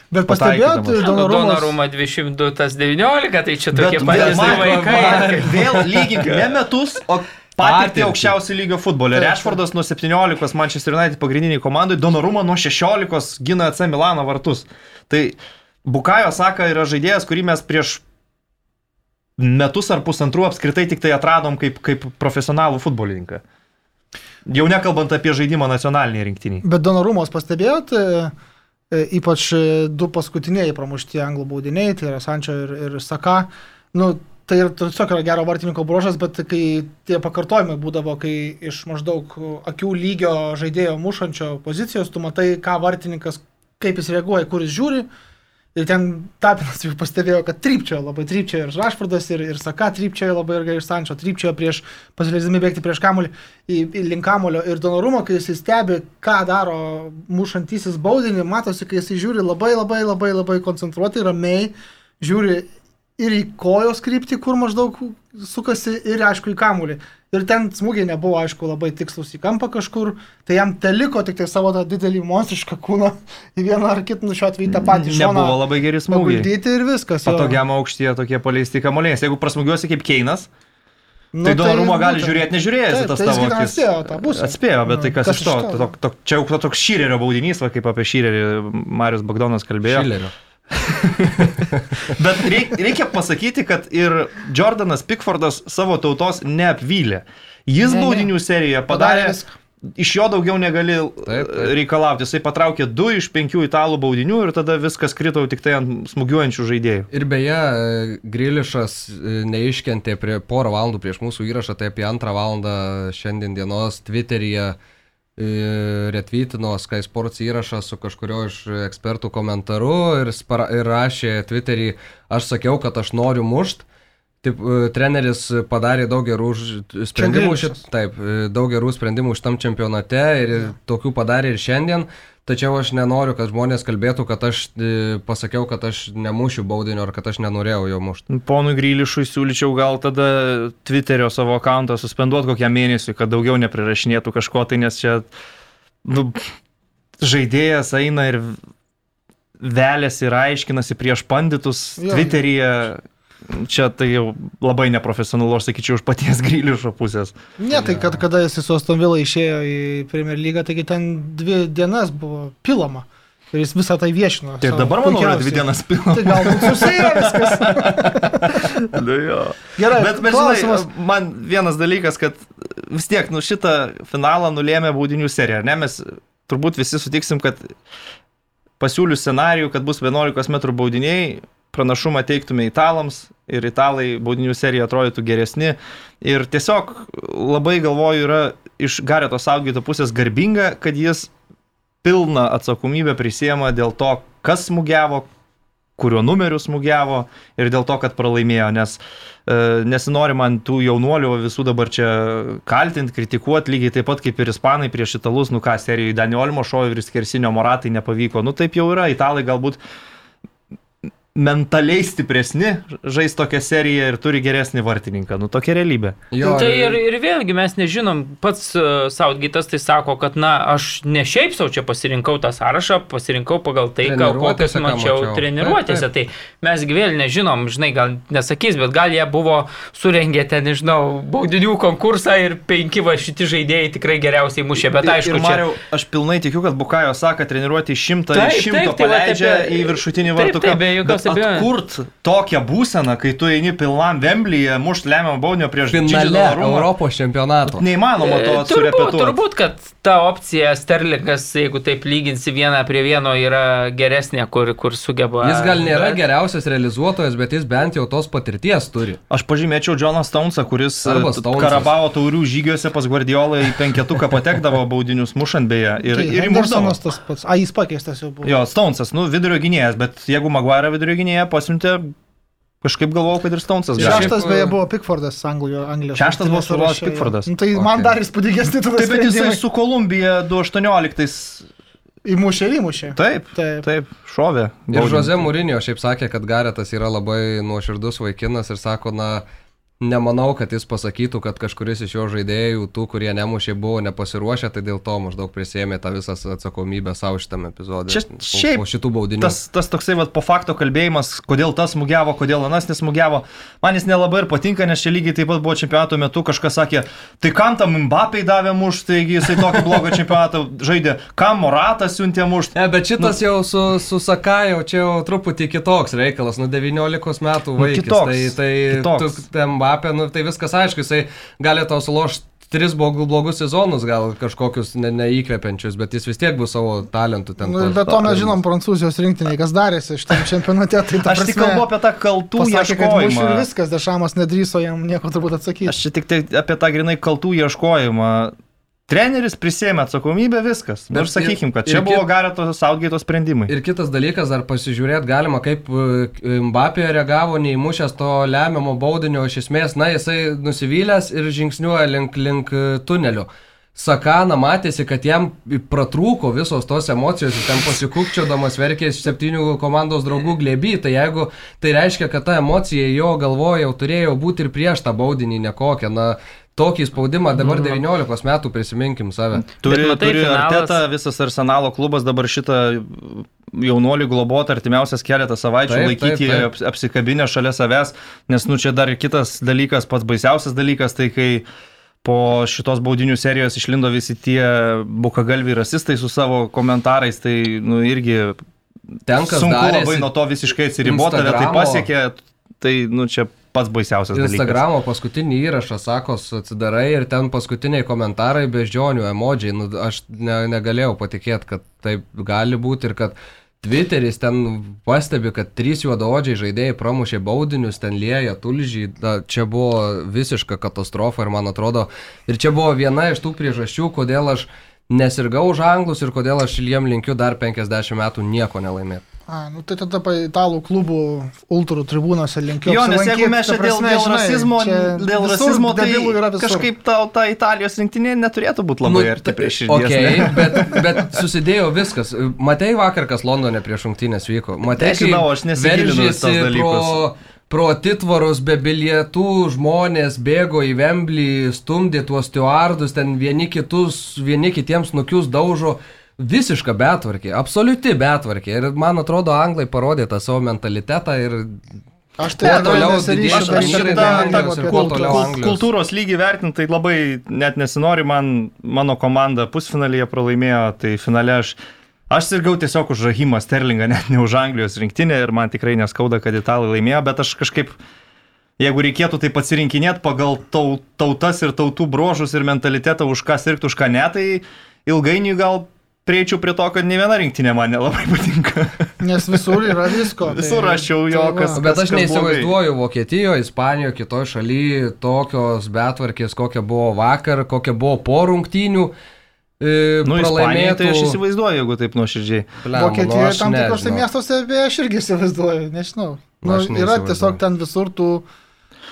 Bet pastebėjot. Donorumą 200, tas 19, tai čia tokie patys vėl- vaikai. Vėl lygink ne metus, o patirtį aukščiausio lygio futbole. Rešfordas nuo 17 Manchester United pagrindiniai komandai, Donoruma nuo 16 gina AC Milano vartus. Tai Bukajo Saka yra žaidėjas, kurį mes prieš metus ar pusantrų apskritai tik tai atradom kaip, kaip profesionalų futbolininką. Jau nekalbant apie žaidimą nacionalinėje rinktinėje. Bet Donarumos pastebėjot, e, e, ypač e, du paskutiniai pramušti anglų baudiniai, tai yra Sančio ir, ir Saka. Nu, tai ir tiesiog yra gero vartininko bruožas, bet kai tie pakartojimai būdavo, kai iš maždaug akių lygio žaidėjo mušančio pozicijos, tu matai, ką vartininkas, kaip jis reaguoja, kur jis žiūri. Ir ten Tapinas jau pastebėjo, kad trypčiojo labai, trypčiojo ir Rašfordas, ir, ir Saka trypčiojo labai irgi iš Sančio, trypčiojo prieš, pasileisdami bėgti prieš kamulį į, į link kamulio. Ir Donorumo, kai jis stebi, ką daro mušantysis baudinį, matosi, kai jis žiūri labai labai labai labai koncentruotai, ramiai, žiūri ir į kojos kryptį, kur maždaug sukasi, ir aišku į kamulį. Ir ten smūgiai nebuvo, aišku, labai tikslus į kampą kažkur, tai jam teliko tik tai savo tą didelį monstrišką kūną į vieną ar kitą, nu šiuo atveju tą patį šoną. Nebuvo labai geri smūgiai. Paguldyti ir viskas. Patogiam aukštyje tokie paleisti kamuoliai. Jeigu prasmugiuosi kaip Keinas, Nu, tai Donorumo gali būtent. žiūrėti, nežiūrėjęs į Taip, tas tai jis tavo akis. atspėjo tą pusę. Atspėjo, bet tai Nu, kas, kas iš to? to? Tok, tok, čia jau toks šyrerio baudinys, va, kaip apie šyrerį Marius Bagdonas kalbėjo. Šilerio. Bet reik, reikia pasakyti, kad ir Jordanas Pickfordas savo tautos neapvylė. Jis Ne, baudinių serijoje Padarė padarė, iš jo daugiau negali Taip, taip. reikalauti. Jisai patraukė du iš penkių italų baudinių ir tada viskas krito tik tai ant smūgiuojančių žaidėjų. Ir beje, e, Grilišas e, neiškentė prie porą valandų prieš mūsų įrašą, tai apie antrą valandą šiandien dienos Twitteryje e, retvytino Sky Sports įrašą su kažkurio iš ekspertų komentaru ir, spara, ir rašė Twitterį, aš sakiau, kad aš noriu mušt. Taip, e, treneris padarė daug gerų sprendimų, šit, taip, e, daug gerų sprendimų šitam čempionate ir tokių padarė ir šiandien. Tačiau aš nenoriu, kad žmonės kalbėtų, kad aš e, pasakiau, kad aš nemušiu baudinio ar kad aš nenorėjau jo mušti. Ponui Grylišui siūlyčiau gal tada Twitterio savo akantą suspenduoti kokią mėnesį, kad daugiau neprirašinėtų kažko, tai nes čia nu, žaidėjas eina ir velėsi ir aiškinasi prieš panditus Jo. Twitteryje. Čia tai jau labai neprofesionalu, aš sakyčiau, iš paties Grylišo pusės. Ne, tai kad kada jis su Aston Villa išėjo į Premier lygą, taigi ten dvi dienas buvo pilama. Ir jis visą tai viešino. Tai dabar, manau, yra dvi dienas pilna. Tai galbūt susiję viskas. Nu jo. Gerai, Bet, bet žinai, man vienas dalykas, kad vis tiek, nu šitą finalą nulėmė baudinių serija, ar ne? Mes turbūt visi sutiksim, kad pasiūlius scenarijų, kad bus 11 m baudiniai, pranašumą teiktume italams ir italai baudinių serija atrodytų geresni. Ir tiesiog labai galvoju, yra iš Gareto Saugito pusės garbinga, kad jis pilną atsakomybę prisiema dėl to, kas smūgiavo, kurio numeriu smūgiavo ir dėl to, kad pralaimėjo, nes e, nesinori man tų jaunuolių visų dabar čia kaltinti, kritikuoti, lygiai taip pat kaip ir ispanai prieš italus, nu ką, serijoje Daniolimo šojo ir skersinio moratai nepavyko, nu taip jau yra, italai galbūt mentaliai stipresni žais tokią seriją ir turi geresnį vartininką. Nu, tokia realybė. Jo, tai ir, ir vėlgi mes nežinom, pats uh, Saudgytas tai sako, kad na, aš ne šiaip savo čia pasirinkau tą sąrašą, pasirinkau pagal tai, ką kokius mačiau, mačiau. treniruotėse. Taip, taip. Tai mes vėl nežinom, žinai, gal nesakys, bet gal jie buvo surengę ten, nežinau, baudinių konkursą ir penki va šitie žaidėjai tikrai geriausiai mušė, bet aišku, ir, ir Mariau, čia... aš pilnai tikiu, kad Bukajo sako, treniruoti šimtą, taip, šimtą taip, tai paleidžia tai apie... į viršutinį vartų. Taip, taip, be jokios atkurt tokią būseną, kai tu eini pilnam Vemblyje, mušt lemiamą baudinio prieš finale Europos čempionato. Neįmanoma to e, turbūt, turbūt, kad ta opcija Sterlingas, jeigu taip lyginsi vieną prie vieno, yra geresnė, kur, kur sugeba. Jis gal nėra bet... geriausias realizuotojas, bet jis bent jau tos patirties turi. Aš pažymėčiau Joną Stonesą, kuris e, Karabavo taurių žygiuose pas Guardiolą į penketuką patekdavo baudinius mušant beje. Ir, tai, ir Hendersonas tas pats. A, jis pakeistas jau buvo. Jo, Stonesas, nu, vidurio gynėjas, bet jeigu Maguire vidurio gynėjas, pasiuntė Kažkaip galvojau, kad ir Stonesas. Šeštas beje buvo Pickfordas Anglijoje. Anglijos Šeštas buvo Surovas Pickfordas. Nu, tai okay. man dar įspūdingesnį tada. Taip, bet jisai su Kolumbija 2018. Įmušė įmušė. Taip, taip, taip, šovė. Ir Žoze Mūrinio šiaip sakė, kad Garetas yra labai nuoširdus vaikinas ir sako, na, Nemanau, kad jis pasakytų, kad kažkuris iš jo žaidėjų, tų, kurie nemušė, buvo nepasiruošę, tai dėl to maždaug prisėmė tą visą atsakomybę savo šitam epizodui. Čia šiaip po, šitų baudinių. Tas, tas toksai vat, po fakto kalbėjimas, kodėl tas smūgiavo, kodėl anas nesmūgiavo, man jis nelabai ir patinka, nes čia lygiai taip pat buvo čempionato metu, kažkas sakė, tai kam tam Mbappei davė mušti, taigi jisai tokį blogą čempionatą žaidė, kam Moratas siuntė mušti. Ne, bet šitas nu, jau su, su Sakajau, čia jau truputį kitoks reikalas, nu 19 metų vaikas. Nu, kitoks, tai tai kitoks. Tu, tem, Mbappé, nu, tai viskas aišku, jisai gali tau sulošti tris blogus sezonus, gal kažkokius ne, neįkvepiančius, bet jis vis tiek bus savo talentų ten. Nu, bet to mes žinom prancūzijos rinktiniai, kas darėsi šitam čempionate. Tai Aš prasme, tik kalbu apie tą kaltų pasakė, ieškojimą. Ir viskas, Dešamas nedrįso jam nieko turbūt atsakyti. Aš čia tik tai apie tą grinai kaltų ieškojimą. Treneris prisėmė atsakomybę viskas. Bet sakykim, kad čia buvo Gareto Saudgaito sprendimai. Ir kitas dalykas, ar pasižiūrėt galima, kaip e, Mbappé reagavo neįmušęs to lemiamo baudinio iš esmės, na jisai nusivylęs ir žingsniuoja link, link e, tunelio. Sakana matėsi, kad jam pratrūko visos tos emocijos, ten pasikūkčiodamas verkė septynių komandos draugų glėby, tai jeigu tai reiškia, kad ta emocija jo galvoje jau turėjo būti ir prieš tą baudinį nekokią, na tokį spaudimą dabar 19 mhm. metų prisiminkim save. Turi, matai, turi finalas... Arteta, visas arsenalo klubas dabar šitą jaunuolį globoti artimiausias keletą savaičių, taip, laikyti taip, taip. apsikabinę šalia savęs, nes nu čia dar ir kitas dalykas, pats baisiausias dalykas, tai kai po šitos baudinių serijos išlindo visi tie bukagalviai rasistai su savo komentarais, tai nu irgi tenka sunku labai nuo to visiškai atsiriboti, tave tai pasiekė, tai nu čia pats baisiausias dalykas. Instagramo paskutinį įrašą, sakos, atsidarai ir ten paskutiniai komentarai beždžionių emodžiai. Nu, aš ne, negalėjau patikėti, kad taip gali būti ir kad Twitteris ten pastebi, kad trys juodaodžiai žaidėjai pramušė baudinius, ten lieja tulžį, da, čia buvo visiška katastrofa ir man atrodo, ir čia buvo viena iš tų priežasčių, kodėl aš nesirgau už anglus ir kodėl aš jiem linkiu dar 50 metų nieko nelaimėti. A, nu tai tada italų klubų ultrų tribūnose linkiu. Jo, nes jeigu mes čia dėl, dėl rasizmo, žinai, dėl rasizmo tai kažkaip ta, ta Italijos rinktinė neturėtų būti labai nu, arti prieš šį okay, bet, bet susidėjo viskas. Matei vakar, kas Londone prieš rungtynės vyko. Matei, tai žinau, aš nesigilinu į tos dalykus. Pro, pro atitvarus be bilietų žmonės bėgo į Vemblį, stumdė tuos stewardus, ten vieni kitus, vieni kitiems nukius daužo visiška betvarkė, absoliuti betvarkė. Ir man atrodo, anglai parodė tą savo mentalitetą ir Aš tai toliau kultūros lygį vertinti, tai labai net nesinori, man mano komanda pusfinalyje pralaimėjo, tai finale aš, aš sirgau tiesiog už Rahimą Sterlingą, net ne už Anglijos rinktinę ir man tikrai neskauda, kad italai laimėjo, bet aš kažkaip, jeigu reikėtų tai pasirinkinėti pagal tautas ir tautų brožus ir mentalitetą, už ką sirgti, už ką ne, tai ilgainiui gal prieičiau prie to, kad ne viena rinktinė man nelabai patinka. Nes visur yra visko. tai- Visur raščiau jo, tai kas- Bet aš kas neįsivaizduoju Vokietijoje, Ispanijoje, kitoje šalyje tokios betvarkės, kokia buvo vakar, kokia buvo po rungtynių. E, Nu, Ispanija, tai aš pralaimėtų- įsivaizduoju, jeigu taip nuoširdžiai. Nu, Vokietijoje aš tam tikrose miestuose, beje, aš irgi įsivaizduoju, nežinau. Nu, Aš yra tiesiog ten visur tų...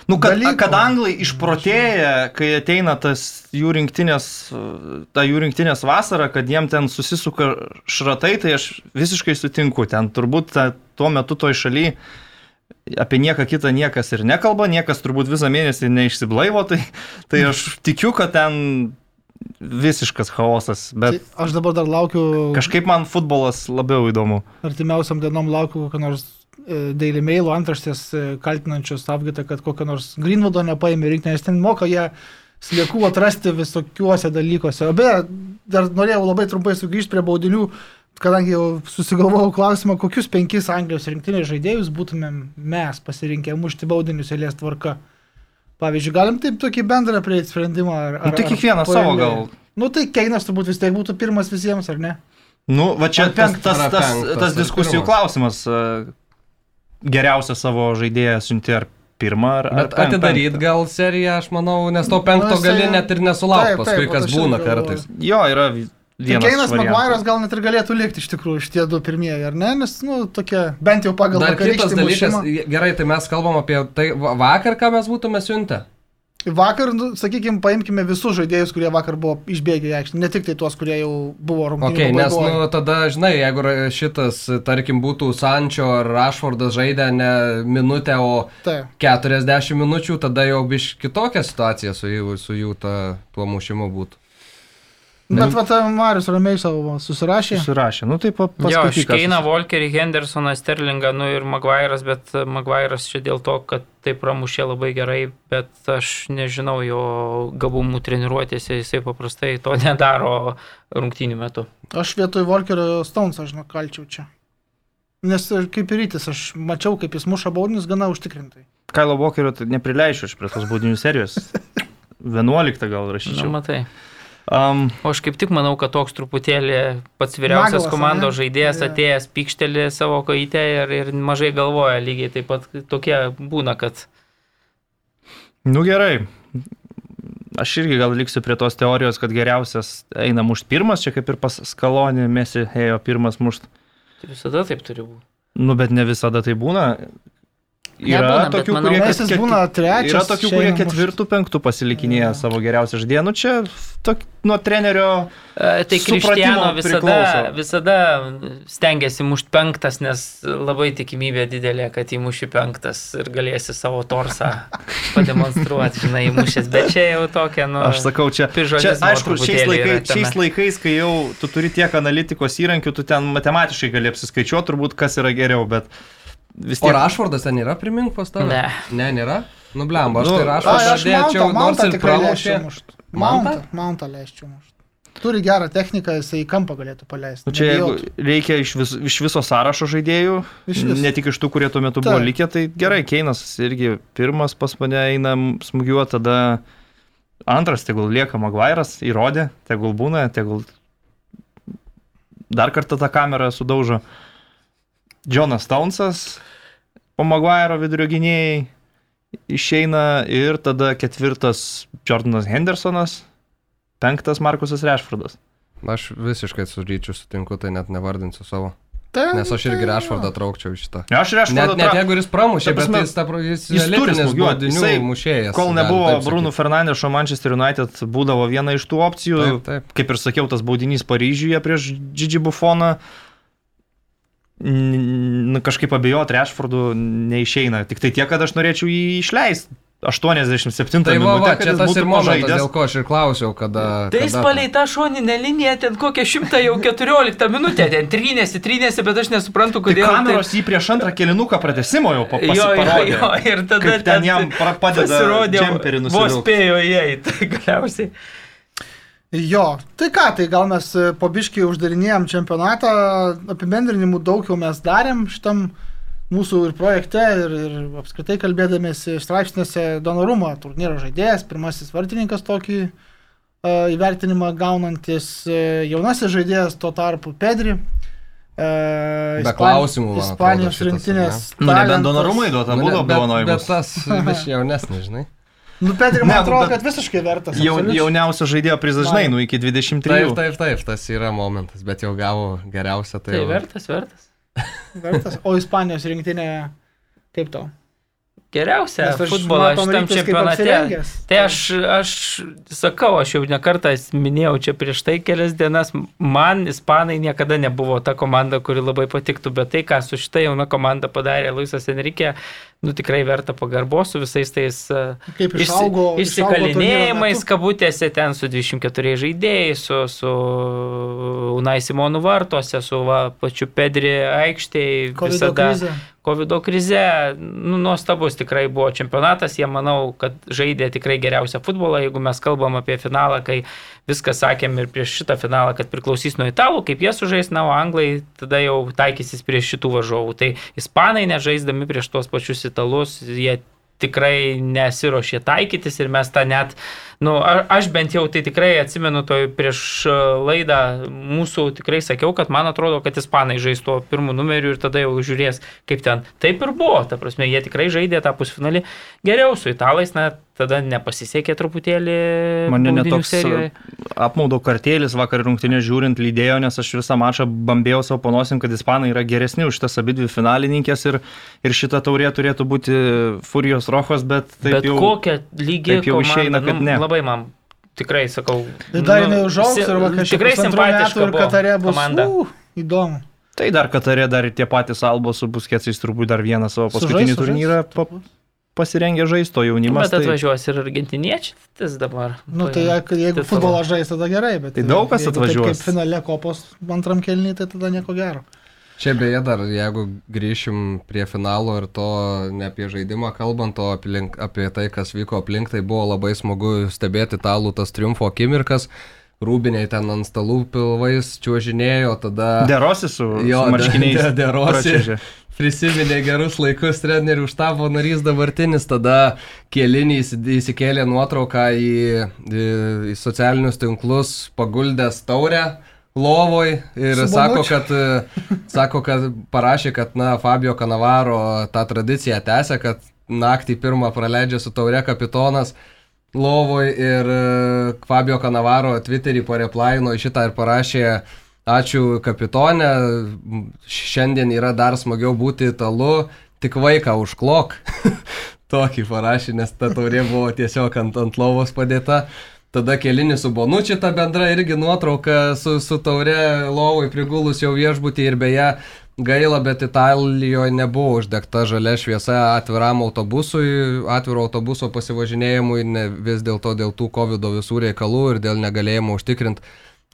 Nu, kad, dalykų. kad anglai išprotėja, kai ateina tas jų rinktinės, ta jų rinktinės vasara, kad jiem ten susisuka šratai, tai aš visiškai sutinku. Ten turbūt ta, tuo metu toj šaly apie nieką kitą niekas ir nekalba, niekas turbūt visą mėnesį neišsiblaivo, tai, tai aš tikiu, kad ten visiškas chaosas, Tai bet aš dabar dar laukiu, kažkaip man futbolas labiau įdomu. artimiausiam dienom laukiu kokio nors Daily Mail antraštės e, kaltinančios apgaitą, kad kokio nors Greenwoodo nepaėmė rinkti, nes ten moka jie sliekų atrasti visokiuose dalykuose. O beje, dar norėjau labai trumpai sugrįžti prie baudinių, kadangi jau susigalvojau klausimą, kokius penkis Anglijos rinktinės žaidėjus būtumėm mes pasirinkę mušti baudinius eilės tvarka. Pavyzdžiui, galim taip tokį bendrą prieiti sprendimą. Ar, Nu, tai ar- kiekvienas ar savo paeiliui? gal. Nu tai Keinas turbūt vis tiek būtų pirmas visiems, ar ne? Nu, va čia tas, tas, tas, tas diskusijų klausimas. Geriausią savo žaidėją siunti ar pirmą, ar, ar Bet atidaryt gal seriją, aš manau, nes to penkto Nu, jisai- gali net ir nesulaukti paskui, taip, kas būna kartais. Jo, yra Tai vienas. Keinas. Maguire'as gal net ir galėtų likti iš tikrųjų šitie du pirmieji, ar ne? Nes, nu, tokie, bent jau pagal Dar kitas dalykas, mušimą. gerai, tai mes kalbam apie tai va- vakar, ką mes būtume siuntę. Vakar, nu, sakykime, paimkime visus žaidėjus, kurie vakar buvo išbėgę į aikštę, ne tik tai tuos, kurie jau buvo rungtynių. Ok, nes, nu, tada, žinai, jeigu šitas, tarkim, būtų Sančio ar Rašfordas žaidę ne minutę, o Tai. 40 minučių, tada jau biš kitokia situacija su jų, su jų ta, tuo mušimu būtų. Bet va, tai Marius ramiai savo susirašė. Susirašė. Nu, tai pa, Jo, Škeina, Volkerį, Hendersoną, Sterlingą, nu ir Maguire'as, bet Maguire'as čia dėl to, kad taip pramušė labai gerai, bet aš nežinau jo gabumų treniruotėse, jisai paprastai to nedaro rungtynių metu. Aš vietoj Volkerio Stones, aš žinau, kalčiau čia. Nes ir kaip ir rytis, aš mačiau, kaip jis muša baudinius gana užtikrintai. Kailo Vokerio tai neprileisiu aš prie tos baudinių serijos. 11 gal Na, rašyčiau. matai. Um, O aš kaip tik manau, kad toks truputėlį pats vyriausias Naglas, komandos ane? žaidėjas Jo. atėjęs pykštelį savo kaitę ir, ir mažai galvoja, lygiai taip pat tokie būna, kad nu gerai. Aš irgi gal liksiu prie tos teorijos, kad geriausias eina mušti pirmas, čia kaip ir pas Skalonį, Mesi ėjo pirmas mušti. tai visada taip turi būti. Nu, bet ne visada tai būna. Yra Nebūna, tokių, manau- kurie, Mesis ket- būna trečias, yra tokių, kurie ketvirtų, penktų pasilikinėja Jo. savo geriausią žaidėją. Nu, čia tok, nuo trenerio E, Tai Krištiano visada, priklauso. visada stengiasi mušti penktas, nes labai tikimybė didelė, kad įmuši penktas ir galėsi savo torsą pademonstruoti, žinai, įmušęs. Bet čia jau tokia, nu... Aš sakau, čia, čia aišku, šiais, laikai, šiais laikais, kai jau tu turi tiek analitikos įrankių, tu ten matematiškai gali apsiskaičiuoti turbūt, kas yra geriau, bet vis O tiek... Rašfordas ten yra, primink pas tave? Ne. Ne, nėra? Nu, blemba, aš Nu, tai Ai, Rašfordą aš dėčiau, nors ir tikrai pralošė. Mountą? Mountą, leisčiau mušt. Turi gerą techniką, jisai į kampą galėtų paleisti. Nu, čia nebijotų. reikia iš, vis, iš viso sąrašo žaidėjų, Iš vis. ne tik iš tų, kurie tuo metu buvo Taip. likę, tai gerai, Keinas irgi pirmas pas mane eina smūgiuoti, tada antras, tegul lieka Maguire'as, įrodė, tegul būna, tegul dar kartą tą kamerą sudaužo. Jonas Townsas, po Maguire'o vidurio gynėjai išeina ir tada ketvirtas Jordanas Hendersonas, penktas Markusas Rešfordas. Aš visiškai su ryčiu sutinku, tai net nevardinsiu savo. Tai- Nes aš irgi jo. Rašfordą traukčiau iš šitą. Aš Net, Rešfordą net jeigu ir jis pramušė, prasme, bet jis, ta, jis, jis turi elitinis smūgiuot, baudinių jisai- mušėjas. Kol nebuvo taip Bruno sakyt. Fernandešo Manchester United būdavo viena iš tų opcijų. Taip, taip. Kaip ir sakiau, tas baudinys Paryžiuje prieš Gigi Buffoną. n- Kažkaip abejoti Rešfordu neišeina. Tik tai tiek, kad aš norėčiau jį išleisti. 87 Tai minutę, kad čia tas būtų ir momentas, dėl ko aš ir klausiau, kada... Tai jis palei tą šoninę liniją, ten kokią šimtą jau 14 minutę, ten trynėsi, trynėsi, bet aš nesuprantu, Tai kodėl. kameros jį prieš antrą kilinuką pratesimo jau pa- Jo, jo, jo, ir tada ten jam padeda pasirodė, džemperį vos spėjo įeiti, galiausiai. Jo, tai ką, tai gal mes e, po biškį uždarinėjom čempionatą, apibendrinimų daug jau mes darėm šitam mūsų ir projekte, ir, ir apskritai kalbėdamėsi straipsnėse Donorumo turnyro žaidėjas, pirmasis vartininkas tokį e, įvertinimą gaunantis e, jaunasis žaidėjas, tuo tarpu Pedri. E, Be Ispan- klausimų, Ispanijos rinktinės. Nu, nebent donorumai duota, būtų ne, bet, tas vis jaunesnis, žinai. Nu, Pedri, man Ne, atrodo, bet- kad visiškai vertas. Jau, jauniausio žaidėjo prizas, žinai, nu iki 23. Taip, taip, taip, tas yra momentas, bet jau gavo geriausią, tai... Tai jau- vertas, vertas. vertas. O Ispanijos rinktinė, kaip tau? Geriausia matom šitam čempionate. Tai aš, aš sakau, aš jau nekartą minėjau čia prieš tai kelias dienas, man ispanai niekada nebuvo ta komanda, kuri labai patiktų, bet tai, ką su šitą jauna komanda padarė Luisas Enrique, nu tikrai verta pagarbos su visais tais e, Kaip išaugo. išsikalinėjimais, išaugo kabutėse ten su 24 žaidėjais, su, su Unai Simonų vartuose, su va, pačiu Pedri aikštėje. COVID Visada krizė. COVID krize, nu, nuostabus tikrai buvo čempionatas, jie manau, kad žaidė tikrai geriausią futbolą, jeigu mes kalbam apie finalą, kai viską sakėm ir prieš šitą finalą, kad priklausys nuo italų, kaip jie sužais, na, o anglai tada jau taikysis prieš šitų varžovų. Tai ispanai nežaisdami prieš tuos pačius italus, jie tikrai nesiuošė taikytis ir mes tą net, nu, a- aš bent jau tai tikrai atsimenu, toj prieš laidą mūsų tikrai sakiau, kad man atrodo, kad ispanai žais tuo pirmu numeriu ir tada jau žiūrės, kaip ten. Taip ir buvo, ta prasme, jie tikrai žaidė tą pusfinalį geriau su italais, na, tada nepasisekė truputėlį. Mane netoks serijoje. apmaudo kartėlis vakar rungtynės žiūrint lydėjo, nes aš visą mačą bambėjau savo panosim, kad ispanai yra geresni už tas abi dvi finalininkės ir, ir šita taurė turėtų būti Furijos Rohos, bet taip Bet jau... kokią lygį taip jau išeina, kad ne. Labai man tikrai sakau. Ir dar jinai nu, užaugs ir va, kažkaip Tikrai simpatiška ir buvo Katare bus. komanda. Uh, įdomu. Tai dar Katarė, dar ir tie patys Albos su Buskėcais turbūt dar vieną savo paskutinį sužais, turnyrą pa, pasirengę žaisto Nu, jaunimas. Bet Tai, atvažiuos ir argentiniečiai dabar. Nu, tai jeigu- tai futbolą žais, tada gerai, bet Tai daug kas atvažiuos. Kaip finale kopos antram kelniui, tai tada nieko gero. Čia beje dar, jeigu grįšim prie finalo ir to ne apie žaidimą kalbant, o aplink, apie tai, kas vyko aplink, tai buvo labai smagu stebėti italų tas triumfo akimirkas. Rūbiniai ten ant stalų pilvais čiuožinėjo, tada... Derosi su, Jo, su marškiniais. de- de- Derosi. pračiuožė. Prisiminė gerus laikus trenerių štabo narys dabartinis, tada kėlinį įsi- įsikėlė nuotrauką į, į, į socialinius tinklus, paguldęs taurę lovoj ir sako kad, e, sako, kad parašė, kad na, Fabio Kanavaro tą tradiciją tęsia, kad naktį pirmą praleidžia su taure kapitonas lovoj ir e, Fabio Kanavaro Twitterį pareplaino šitą ir parašė Ačiū kapitonė, m, šiandien yra dar smagiau būti italu, tik vaiką užklok. Tokį parašė, nes ta taurė buvo tiesiog ant, ant lovos padėta. Tada kelinis su Bonučiu ta bendra irgi nuotrauka su, su taure lovai prigulus jau viešbutį ir beje gaila, bet Italijoje nebuvo uždegta žalia šviesa atviram autobusui, atviro autobuso pasivažinėjimui, ne, vis dėlto dėl tų COVID visų reikalų ir dėl negalėjimo užtikrinti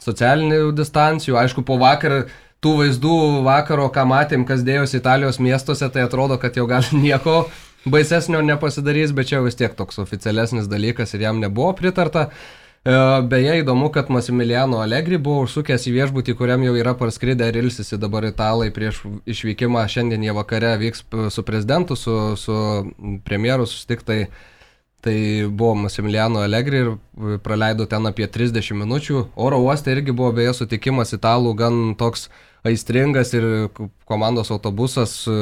socialinių distancijų. Aišku, po vakar tų vaizdų vakaro, ką matėm, kas dėjosi Italijos miestuose, tai atrodo, kad jau gal nieko baisesnio nepasidarys, bet čia vis tiek toks oficialesnis dalykas ir jam nebuvo pritarta. E, Beje, įdomu, kad Masimiliano Allegri buvo užsukęs į viešbutį, kuriam jau yra parskridę ir ilsisi dabar italai prieš išvykimą. Šiandien jie vakare vyks su prezidentu, su, su premjeru susitiktai. Tai buvo Masimiliano Allegri ir praleido ten apie 30 minučių. Oro uoste irgi buvo beje sutikimas italų gan toks aistringas ir komandos autobusas e,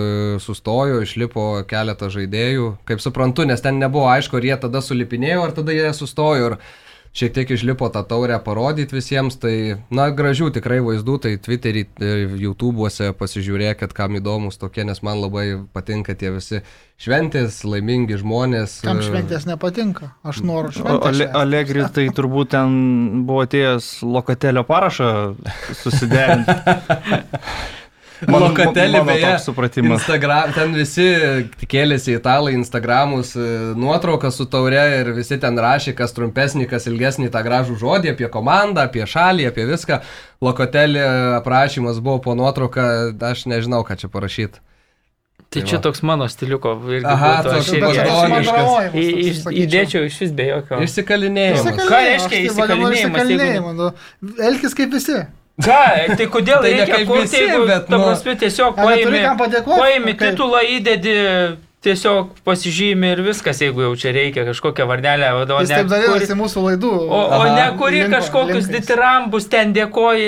sustojo, išlipo keletą žaidėjų. Kaip suprantu, nes ten nebuvo aišku, ar jie tada sulipinėjo, ar tada jie sustojo ir šiek tiek išlipo tą taurę parodyti visiems. Tai, na, gražių tikrai vaizdų, tai Twitter'į, e, YouTube'uose pasižiūrėkit, kam įdomus tokie, nes man labai patinka tie visi šventės, laimingi žmonės. Kam e, šventės nepatinka? Aš noriu šventės. Ale. Allegri tai turbūt ten buvo atėjęs lokatelio parašą susiderinti. Mano beje, supratimas. Instagram, ten visi kėlėsi italai Instagramus e, nuotrauką su taure ir visi ten rašė, kas trumpesnį, kas ilgesnį tą gražų žodį apie komandą, apie šalį, apie viską. Lokotelį aprašymas buvo po nuotrauką, aš nežinau, ką čia parašyti. Tai Tai čia va. toks mano stiliuko. irgi Aha, būtų, aš irgi- iš-. Įdėčiau iš vis be jokio. Išsikalinimas, Ką reiškia tai vadinu įsikalinimas, jeigu- nu, Elkis kaip visi. Ką, tai kodėl Tai reikia kurti, jeigu, bet, nu- prasme, tiesiog paimi, paimi Kaip? titulą, įdedi tiesiog pasižymi ir viskas, jeigu jau čia reikia kažkokią varnelę, o Jis taip darėsi mūsų laidų. O, o Aha. ne kuri Linko- kažkokius linkais. ditirambus ten dėkoji.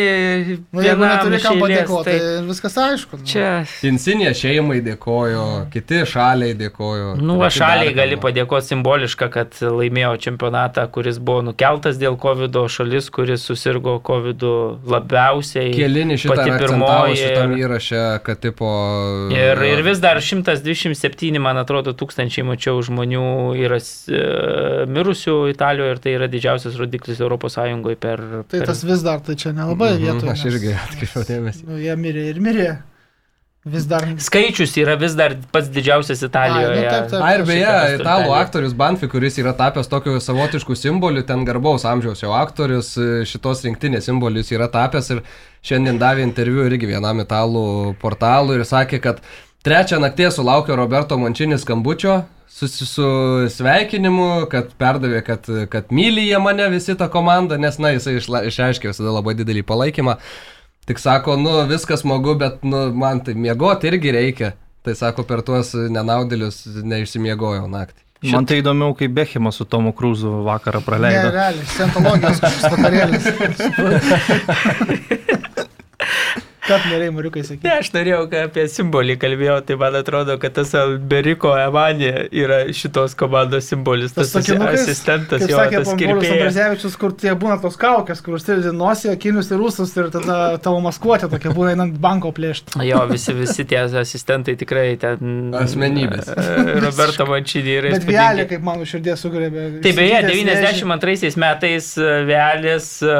Nu, jeigu vienam neturi kam padėkoti, tai viskas aišku. nu. Čia, Insinė šeimai dėkojo, kiti šaliai dėkojo. nu, va, treti šaliai gali padėkoti simbolišką, kad laimėjo čempionatą, kuris buvo nukeltas dėl COVID, šalis, kuris susirgo COVID labiausiai. Kėlinį šitą pirmoji. Ir, ir vis dar 127, man atrodo, tūkstančiai mačiau žmonių yra e, mirusių Italijoje ir tai yra didžiausias rodiklis ES per... Tai per... tas vis dar, tai čia nelabai Mhm, vietoje. Aš irgi atkreipiau dėmesį. Nu, jie mirė ir mirė. Vis dar. Skaičius yra vis dar pats didžiausias Italijoje. Ai, nu, taip, taip. A ir beje, italų aktorius Banfi, kuris yra tapęs tokiu savotišku simboliu, ten garbaus amžiaus jau aktorius, e, šitos rinktinės simbolius yra tapęs ir šiandien davė interviu irgi vienam italų portalui ir sakė, kad trečią naktį sulaukė Roberto Mončinis skambučio su, su, sveikinimu, kad perdavė, kad, kad myli jie mane visi tą komandą, nes, na, jisai išla- išreiškė visada labai didelį palaikymą. Tik sako, nu, viskas smagu, bet, nu, man tai miegoti irgi reikia. Tai sako, per tuos nenaudėlius neišsimiegojau naktį. Man tai įdomiau, kaip Bechimas su Tomu Krūzu vakarą Ne, praleido. realiai, scientologijos kažkoks vakarėlis. Kad norėjai, Mariukai, Ne, sakyti. aš norėjau, kad apie simbolį kalbėjau, tai man atrodo, kad tas Alberiko Evanė yra šitos komandos simbolis, tas, tas sakinukais, asistentas, jo, sakė tas kirpėjas. Ambrazevičius, kur tie būna tos kaukės, kur užsidedi nosį, akinius ir rūsus ir tada tavo maskuotė tokia būna einant banko plėšti. Jo, visi, visi tie asistentai tikrai ten. Asmenybės. e, Roberto Mančinį yra. Bet vėlė, kaip mano širdės sugrėbė. Tai beje, Įsigytęs 92 metais e, Vėlis e,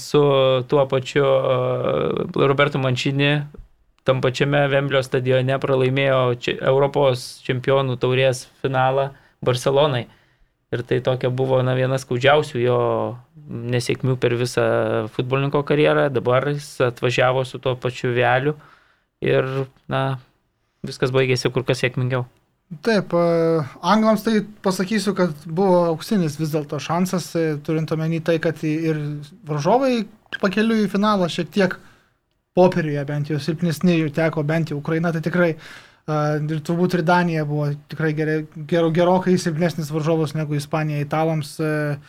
su tuo pačiu Roberto Mančinį tam pačiame Vemblio stadione pralaimėjo Europos čempionų taurės finalą Barcelonai. Ir tai tokia buvo na, viena skaudžiausių jo nesėkmių per visą futbolininko karjerą. Dabar jis atvažiavo su tuo pačiu Vėliu ir na, viskas baigėsi kur kas sėkmingiau. Taip, e, anglams tai pasakysiu, kad buvo auksinis vis dėlto šansas, e, turint omeny tai, kad ir varžovai pakeliu į finalą šiek tiek popieriuje bent jau silpnesni jų teko, bent jau Ukraina, tai tikrai uh, ir turbūt ir Danija buvo tikrai gerai, gero, gerokai silpnesnis varžovas negu Ispanija italams. Uh,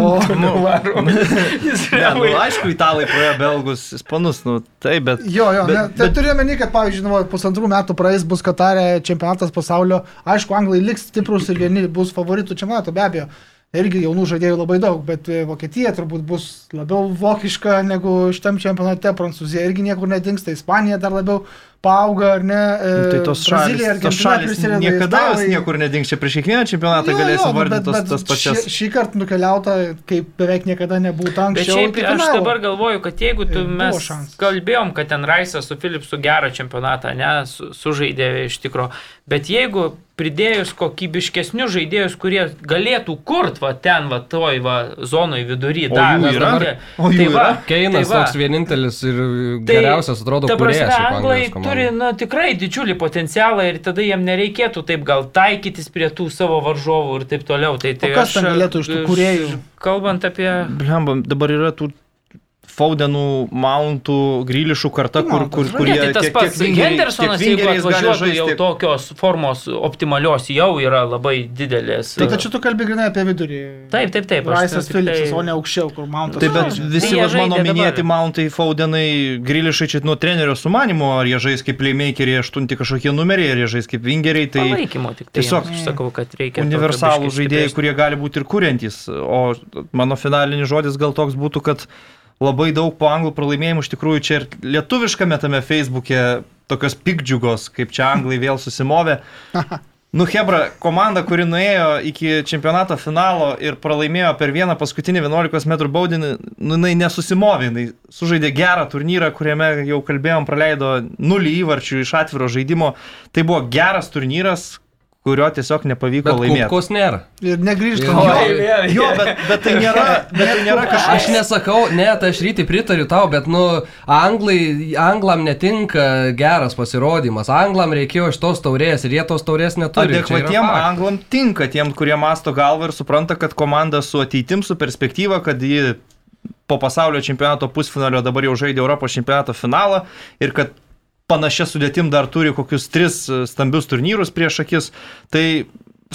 o Jis Ne, nu, aišku, italai praėjo belgus, ispanus, nu taip, bet... Jo, jo, Bet- bet, ne, tai bet- turiu meni, kad, pavyzdžiui, nu, pusantrų metų praeis bus Katarė čempionatas pasaulio. Aišku, anglai liks stiprus ir vieni bus favoritų čempionato, be abejo. Irgi jaunų žaidėjų labai daug, bet e, Vokietija turbūt bus labiau vokiška negu šitam čempionate, Prancūzija irgi niekur nedingsta, Ispanija dar labiau paauga, ar ne? e, Nu, tai tos šalis, Brazilija, tos Argentina šalis niekada jos niekur nedings. Čia prieš kiekvieną čempionatą Jo, galėsim jo, vardinti bet- bet tas pačias. Šį, šį kartą nukeliauta, kaip beveik niekada nebūtų Bet anksčiau. šiaip iki aš dabar galvoju, kad jeigu tu buvo mes kalbėjom, kad ten Raisas su Philipsu gerą čempionatą, ne, su, sužaidė iš tikro, bet jeigu pridėjus kokybiškesnius žaidėjus, kurie galėtų kurt va ten, va toj va zonoj vidury, O dar jų yra? dabar- O jų tai va, yra? Keinas tai va. toks vienintelis ir Tai, geriausias atrodo kūrėjas. anglai turi na, tikrai didžiulį potencialą ir tada jiem nereikėtų taip gal taikytis prie tų savo varžovų ir taip toliau. Tai, tai kas ten aš, galėtų iš tų kūrėjų? Kalbant apie... Blemba, dabar yra tų Faudenų, Mountų, Grilišų karta, Tai kur, Mountas kur, kurie Ne, tai tas tiek- pats vingeriai- Hendersonas, tiek jeigu atvažiuotų jau tiek- tokios formos optimalios, jau yra labai didelės. Tai čia tu kalbi grinai apie vidurį. Taip, taip, taip. aš Raisas tik tai- Philipsas, o ne aukščiau, kur Mountas. Taip, bet žaidžia. visi Tai jie mano minėti dabar. Mountai, Faudenai, Grilišai čia nuo trenerio sumanimo, ar jie žais kaip playmakeriai, aštunti kažkokie numeriai, ar jie žais kaip vingeriai, tai Palaikymo tik tai. tiesiog aš sakau, kad reikia. universalų žaidėjai, kurie gali būti ir kuriantys. O mano finalinis žodis gal toks būtų, kad labai daug po anglų pralaimėjimų iš tikrųjų čia ir lietuviškame tame Facebook'e tokios pikdžiugos, kaip čia anglai vėl susimovė. Nu, Hebra, komanda, kuri nuėjo iki čempionato finalo ir pralaimėjo per vieną paskutinį 11 m baudinį, nu, jinai nesusimovė, jinai sužaidė gerą turnyrą, kuriame jau kalbėjom, praleido nulį įvarčių iš atviro žaidimo. Tai buvo geras turnyras, kurio tiesiog nepavyko Bet laimėti. kubkos nėra. Ir negrįžta. Jo, Jo, Jo, bet, bet tai nėra, bet tai nėra kažkas. Aš nesakau, ne, tai aš rytį pritariu tau, bet, nu, anglai, anglam netinka geras pasirodymas. Anglam reikėjo iš tos taurės ir jie tos taurės neturi. Adekvatiem anglam tinka tiem, kurie masto galvą ir supranta, kad komanda su ateitim, su perspektyva, kad ji po pasaulio čempionato pusfinalio dabar jau žaidė Europos čempionato finalą ir kad panašia sudėtim dar turi kokius tris e, stambius turnyrus prieš akis. Tai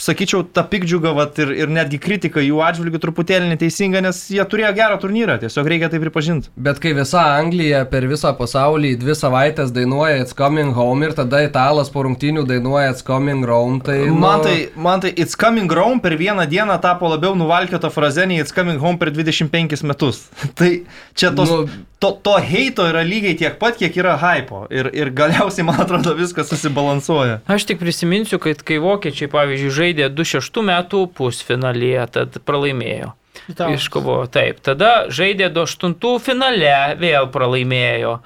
sakyčiau, ta pikdžiuga vat, ir, ir netgi kritika jų atžvilgių truputėlį neteisinga, nes jie turėjo gerą turnyrą, tiesiog reikia tai pripažinti. Bet kai visa Anglija per visą pasaulį dvi savaitės dainuoja It's Coming Home ir tada italas po rungtynių dainuoja It's Coming Home, tai... nu, Man tai, man tai It's Coming Home per vieną dieną tapo labiau nuvalkiota frazė nei It's Coming Home per 25 metus. tai čia tos, Nu- to, to heito yra lygiai tiek pat, kiek yra hypo. Ir, ir galiausiai, man atrodo, viskas susibalansuoja. Aš tik prisiminsiu, kad kai vokiečiai, pavyzdžiui, žaidė 26 metų pusfinalyje, tad pralaimėjo. Iškovojo taip. Tada žaidė 28 finale, vėl pralaimėjo.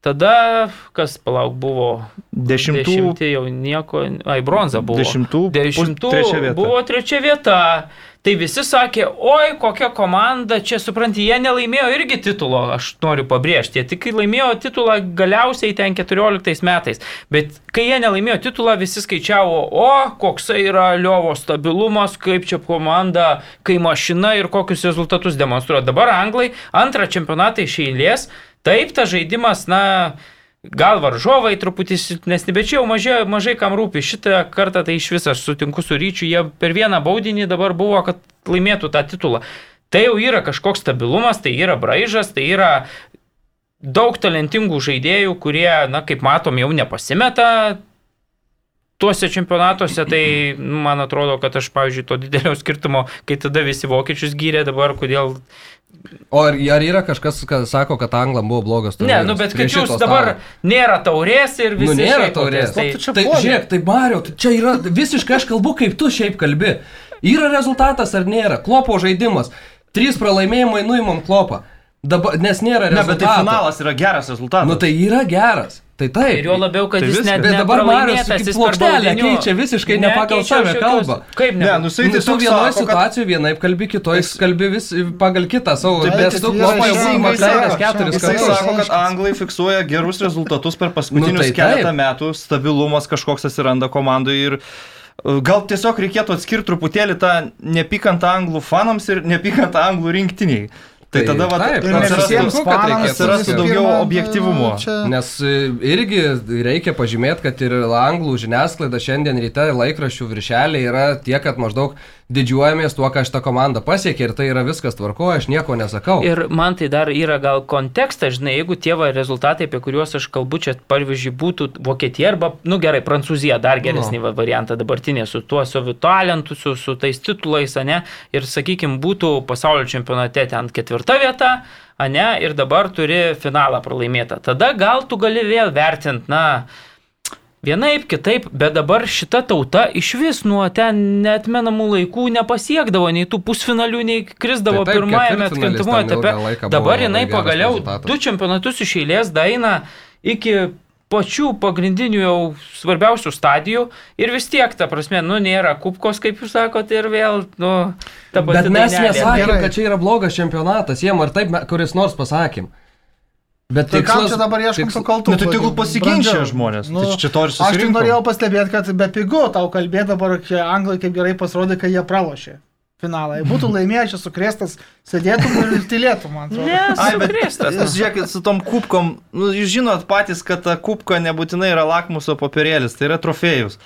Tada, kas palauk, buvo Dešimtų. Dešimti jau nieko, ai, bronza buvo. Dešimtų, Dešimtų trečia vieta. buvo trečia vieta. Tai visi sakė, oi, kokia komanda, čia supranti, jie nelaimėjo irgi titulo, aš noriu pabrėžti, jie tik laimėjo titulą galiausiai ten 14 metais. Bet kai jie nelaimėjo titulą, visi skaičiavo, o, koksai yra Liovo stabilumas, kaip čia komanda, kai mašina ir kokius rezultatus demonstruoja. Dabar anglai antrą čempionatą iš eilės, taip, tas žaidimas, na, Gal varžovai truputį silpnesni, bet čia jau mažai, mažai kam rūpi. Šitą kartą tai iš viso aš sutinku su ryčiu, jie per vieną baudinį dabar buvo, kad laimėtų tą titulą. Tai jau yra kažkoks stabilumas, tai yra braižas, tai yra daug talentingų žaidėjų, kurie, na, kaip matom, jau nepasimeta tuose čempionatuose, tai man atrodo, kad aš, pavyzdžiui, to didelio skirtumo, kai tada visi vokiečius gyrė, dabar kodėl O ar, ar yra kažkas, kas sako, kad anglam buvo blogas Ne, turnyras nu bet kad jūs dabar stalo? nėra taurės ir visi Nu, nėra taurės. Tai, Tai puoli. žiūrėk, tai Mario, tai čia yra visiškai aš kalbu, kaip tu šiaip kalbi. Yra rezultatas ar nėra? Klopo žaidimas. Trys pralaimėjimai nuimam klopą. Dabar, nes nėra Ne, rezultato. bet tai finalas yra geras rezultatas. Nu tai yra geras. Tai taip. ir jo labiau, kad Tai jis viskas. net Bet dabar Marius jis plokštelę keičia visiškai ne pagal Nekeičia save kalbą. Kaip ne? Ne, nu jisai Nu, tu tiesiog vienoje sako, kad situacijoje vienaip kalbi, kitoje kalbi vis pagal kitą savo. Bet tu jis sako, atleidęs čia- keturis Jisai kartus. sako, kad anglai fiksuoja gerus rezultatus per paskutinius Nu, tai keletą metų, stabilumas kažkoks atsiranda komandai ir e, gal tiesiog reikėtų atskirti truputėlį tą nepykantą anglų fanams ir nepykantą anglų rinktiniai. Tai, Tai tada va, taip, atsirastų- reikėtų atsirastų daugiau pirma, objektyvumo. čia- Nes e, irgi reikia pažymėti, kad ir anglų žiniasklaida šiandien ryte laikraščių viršeliai yra tie, kad maždaug didžiuojamės tuo, ką šitą komandą pasiekė ir tai yra viskas tvarko, aš nieko nesakau. Ir man tai dar yra gal kontekstas, žinai, jeigu tie va rezultatai, apie kuriuos aš kalbu, čia pavyzdžiui būtų Vokietija arba, nu gerai, Prancūzija, dar geresnį no. variantą dabartinė su tuo saviu talentu, su, su tais titulais, ne, ir sakykime, būtų pasaulio čempionate ten ketvirta vieta, ne, ir dabar turi finalą pralaimėtą. Tada gal tu gali vėl vertinti, na, Vienaip, kitaip, bet dabar šita tauta iš vis nuo ten netmenamų laikų nepasiekdavo nei tų pusfinalių, nei krisdavo Tai taip, pirmajame ilgą etape. Dabar jinai pagaliau rezultatas. du čempionatus iš eilės daina iki pačių pagrindinių jau svarbiausių stadijų ir vis tiek, ta prasme, nu nėra kubkos, kaip jūs sakote, ir vėl, nu, ta pati Bet mes dainelė. nesakėm, Gerai. kad čia yra blogas čempionatas, jiem ar taip kuris nors pasakėm. Bet Tai kam tikslas- čia dabar ieškom tiks- tų kaltų? Nu, tai tegul pasiginčia žmonės. Tai čia to ir Aš tik norėjau pastebėti, kad be pigu tau kalbėti dabar, kai anglai kaip gerai pasirodė, kai jie pralošė finalą. Jei būtų laimėję čia sukrėstas, sėdėtum ir tylėtum, man atrodo. Ne, Ai, bet sukrėstas. Jūs žiūrėkit, su tom kubkom, nu, jūs žinot patys, kad ta kubka nebūtinai yra lakmuso popierėlis, tai yra trofėjus.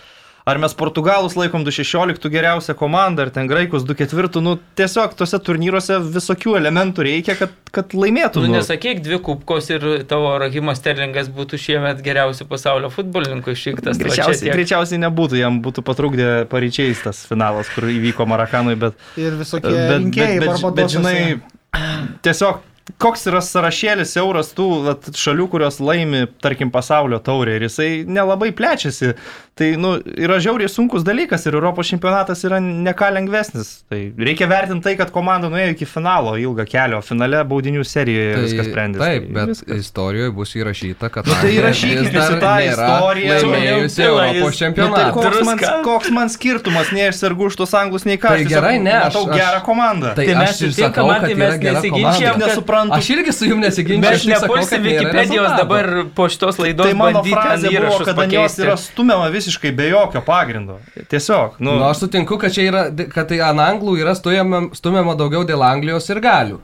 Ar mes portugalus laikom 2.16 geriausią komandą, ar ten graikus 2.4, nu tiesiog tose turnyruose visokių elementų reikia, kad, kad laimėtų. Nu, nesakyk, dvi kubkos ir tavo Rahimas Sterlingas būtų šiemet geriausių pasaulio futbolininkų išrinktas. Greičiausiai, tiek. greičiausiai nebūtų, jam būtų patrukdę paryčiais tas finalas, kur įvyko Marakanui, bet, Ir visokie bet, rinkėjai bet, bet, bet Barbadosuose. žinai, tiesiog koks yra sąrašėlis euras tų vat, šalių, kurios laimi, tarkim, pasaulio taurę ir jisai nelabai plečiasi. Tai, nu, yra žiauriai sunkus dalykas ir Europos čempionatas yra neką lengvesnis. Tai reikia vertinti tai, kad komanda nuėjo iki finalo ilgą kelio, finale baudinių serijoje tai, viskas sprendėsi. Taip, tai bet viskas. istorijoje bus įrašyta, kad... Nu, tai Anglija įrašykit vis dar visi tą istoriją. Laimėjusi Europos jis. Nu, tai čempionatą. koks, man, koks man skirtumas, nei aš sergu už tos anglus, nei ką. Tai gerai, ne, aš- Matau gerą komandą. Tai Tai mes sutinkam, sakau, man kad tai yra mes komanda. Nesuprantu. Aš irgi su jum nesiginčiu. Bet aš tik sakau, kad nepulsi nėra Wikipedijos dabar po šitos laidos Tai mano frazė buvo, kad jos yra stumiama visiškai be jokio pagrindo. Tiesiog, nu, Nu, aš sutinku, kad čia yra, kad tai ant anglų yra stumiama, stumiama daugiau dėl Anglijos ir galių.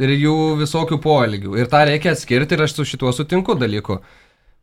Ir jų visokių poelgių. Ir tą reikia atskirti ir aš su šituo sutinku dalyku.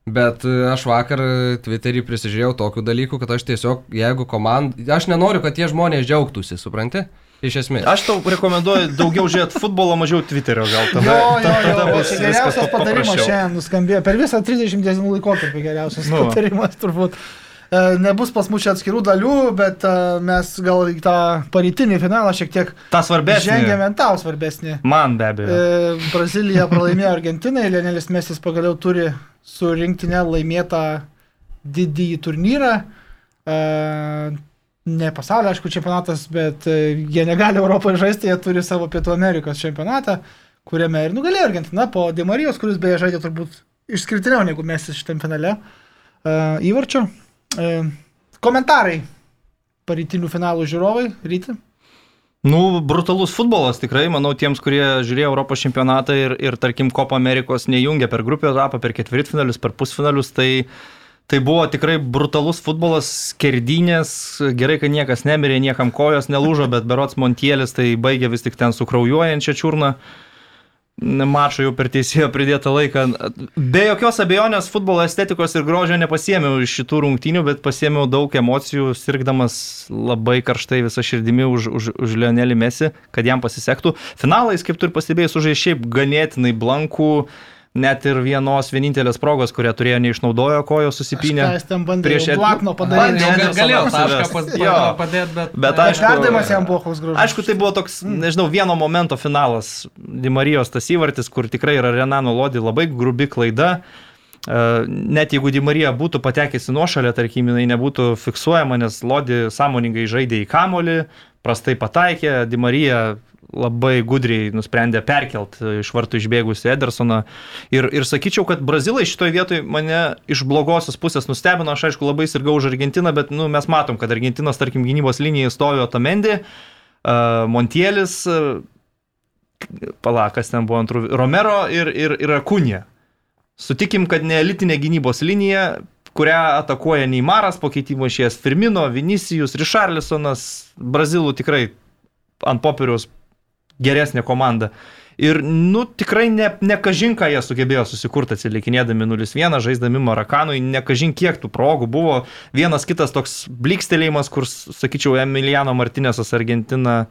Bet e, aš vakar Twitter'į prisižiūrėjau tokių dalykų, kad aš tiesiog, jeigu komanda, aš nenoriu, kad tie žmonės džiaugtųsi, supranti? Iš esmės. Aš tau rekomenduoju daugiau žiūrėti futbolo, mažiau Twitterio gal tada. Jo, jo, jo, tada bus viskas geriausias patarimas šiandien nuskambėjo. Per visą 30 dienų laikotarpį geriausias Nu. patarimas turbūt. E, Nebus pas mus čia atskirų dalių, bet e, mes gal į tą parytinį finalą šiek tiek Ta svarbesnė. žengėme tau svarbesnį. Man be abejo. E, Brazilija pralaimėjo Argentinai, Lenelis Mesis pagaliau turi su rinktinė laimėtą didįjį turnyrą. Ne pasaulio, aišku, čempionatas, bet jie negali Europoje žaisti, jie turi savo Pietų Amerikos čempionatą, kuriame ir nugalėjo Argentina po Dimarijos, kuris beje žaidė turbūt išskirtiniau negu Mesis šitam finale įvarčio. E, Komentarai parytinių finalų žiūrovai, ryti. Nu, brutalus futbolas tikrai, manau, tiems, kurie žiūrėjo Europos čempionatą ir, ir tarkim, Kopo Amerikos nejungia per grupio etapą, per ketvirtfinalius, per pusfinalius, tai, tai buvo tikrai brutalus futbolas, skerdynės, gerai, kad niekas nemirė, niekam kojos nelūžo, bet berots Montielis tai baigė vis tik ten su kraujuojančia čiurna. Mačą jau per teisėjo pridėtą laiką. Be jokios abejonės futbolo estetikos ir grožio nepasiemiau iš šitų rungtynių, bet pasiemiau daug emocijų, sirgdamas labai karštai visą širdimi už, už, už Lionelį Mesi, kad jam pasisektų. Finalais, kaip tu ir pastebėjai, sužaidė šiaip ganėtinai blankų, net ir vienos vienintelės progos, kurią turėjo neišnaudojo kojo susipinę. Ką jis ten bandė prieš Bandė, padaryti. Bandė, gal- galėjo Edersoną tašką padėti, bet... Bet aišku, perdavimas jam buvo koks gražus. Aišku, tai buvo toks, nežinau, vieno momento finalas. Dimarijos tas įvartis, kur tikrai yra Renano Lodi labai grubi klaida. E, Net jeigu Dimarija būtų patekęs į nuošalę, tarkim, jinai nebūtų fiksuojama, nes Lodi sąmoningai žaidė į kamolį, prastai pataikė, Dimarija labai gudriai nusprendė perkelt iš vartų išbėgusi Edersoną. Ir, ir sakyčiau, kad brazilai šitoje vietoje mane iš blogosios pusės nustebino. Aš aišku labai sirgau už Argentiną, bet nu, mes matom, kad Argentinos, tarkim, gynybos linijoje stovi Otamendi, uh, Montielis, uh, palakas ten buvo antrų, Romero ir, ir, ir Akunė. Sutikim, kad ne elitinė gynybos linija, kurią atakuoja Neimaras, po keitimo išėjęs Firmino, Vinicijus, Richarlisonas, Brazilų tikrai ant popieriaus geresnė komanda. Ir, nu, tikrai ne, ne kažin, ką jie sugebėjo susikurti atsilikinėdami 0-1, žaisdami Marakanui, ne kažin kiek tų progų buvo. Vienas kitas toks blikstelėjimas, kur, sakyčiau, Emiliano Martinėsas Argentina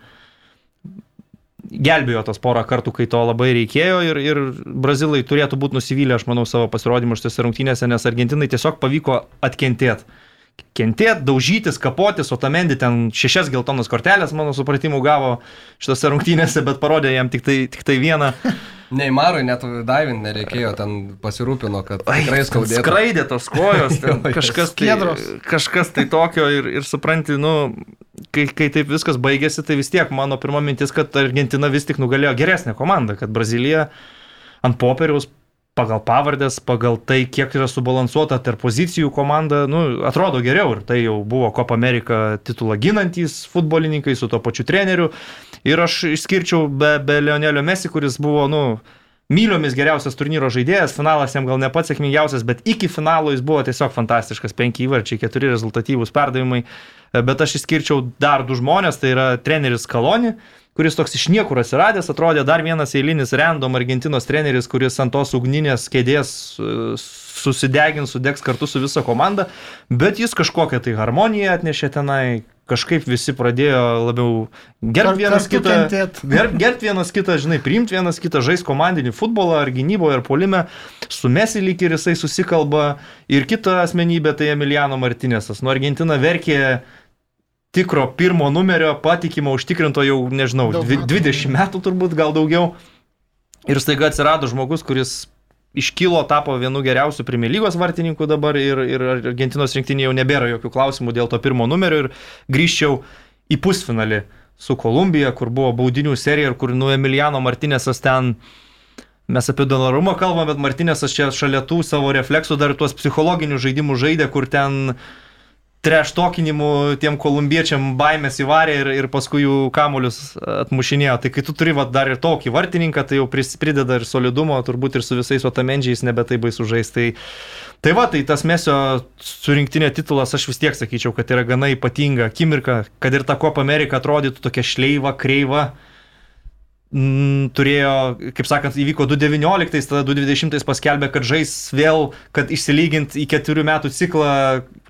gelbėjo tos porą kartų, kai to labai reikėjo ir, ir brazilai turėtų būti nusivylę, aš manau, savo pasirodymu šiose rungtynėse, nes Argentinai tiesiog pavyko atkentėti. Kentėti, daužytis, kapotis, o Tamendi ten šešias geltonas kortelės, mano supratimu, gavo šitose rungtynėse, bet parodė jam tik tai, tik tai vieną. Neimarui net davint nereikėjo, ten pasirūpino, kad tikrai skaudėtų. Skraidė tos kojos, kažkas, tai, kažkas tai tokio ir, ir supranti, nu, kai, kai taip viskas baigėsi, tai vis tiek mano pirma mintis, kad Argentina vis tik nugalėjo geresnę komandą, kad Brazilija ant popieriaus pagal pavardės, pagal tai, kiek yra subalansuota tarp pozicijų komanda, nu, atrodo geriau ir tai jau buvo Copa America titulą ginantys futbolininkai su to pačiu treneriu. Ir aš išskirčiau be, be Leonelio Messi, kuris buvo, nu, myliomis geriausias turnyro žaidėjas, finalas jam gal ne pats sėkmingiausias, bet iki finalo jis buvo tiesiog fantastiškas, penki įvarčiai, keturi rezultatyvūs perdavimai. Bet aš išskirčiau dar du žmonės, tai yra treneris Kaloni, kuris toks iš niekur atsiradęs, atrodė dar vienas eilinis random Argentinos treneris, kuris ant tos ugninės kėdės e, susidegins, sudegs kartu su visa komanda, bet jis kažkokią tai harmoniją atnešė tenai, kažkaip visi pradėjo labiau gerbti vienas kitą, gerb, gerbt vienas kitą, žinai, priimti vienas kitą, žais komandinį futbolą ar gynyboje, ar polime, su Mesi lyg ir jisai susikalba ir kita asmenybė tai Emiliano Martinėsas. Nuo Argentina verkė tikro pirmo numerio, patikimo, užtikrinto jau, nežinau, dvi, metų. 20 metų turbūt, gal daugiau. Ir staiga atsirado žmogus, kuris iškilo, tapo vienu geriausių Premier lygos vartininkų dabar ir, ir Argentinos rinktinėje jau nebėra jokių klausimų dėl to pirmo numerio ir grįžčiau į pusfinalį su Kolumbija, kur buvo baudinių serija ir kur nu Emiliano Martinėsas ten Mes apie donorumą kalbame, bet Martinėsas čia šalia tų savo refleksų dar tuos psichologinius žaidimus žaidė, kur ten treštokinimu tiem kolumbiečiam baimės įvarė ir, ir paskui jų kamuolius atmušinėjo. Tai kai tu turi va, dar ir tokį vartininką, tai jau prideda ir solidumo, turbūt ir su visais otamendžiais nebe tai baisu žaisti. Tai, tai va, tai tas mesio surinktinė titulas, aš vis tiek sakyčiau, kad yra gana ypatinga akimirka, kad ir ta Copa Amerika atrodytų tokia šleiva, kreiva. Mm, turėjo, kaip sakant, įvyko 2019, tada 2020 paskelbė, kad žais vėl, kad išsilygint į keturių metų ciklą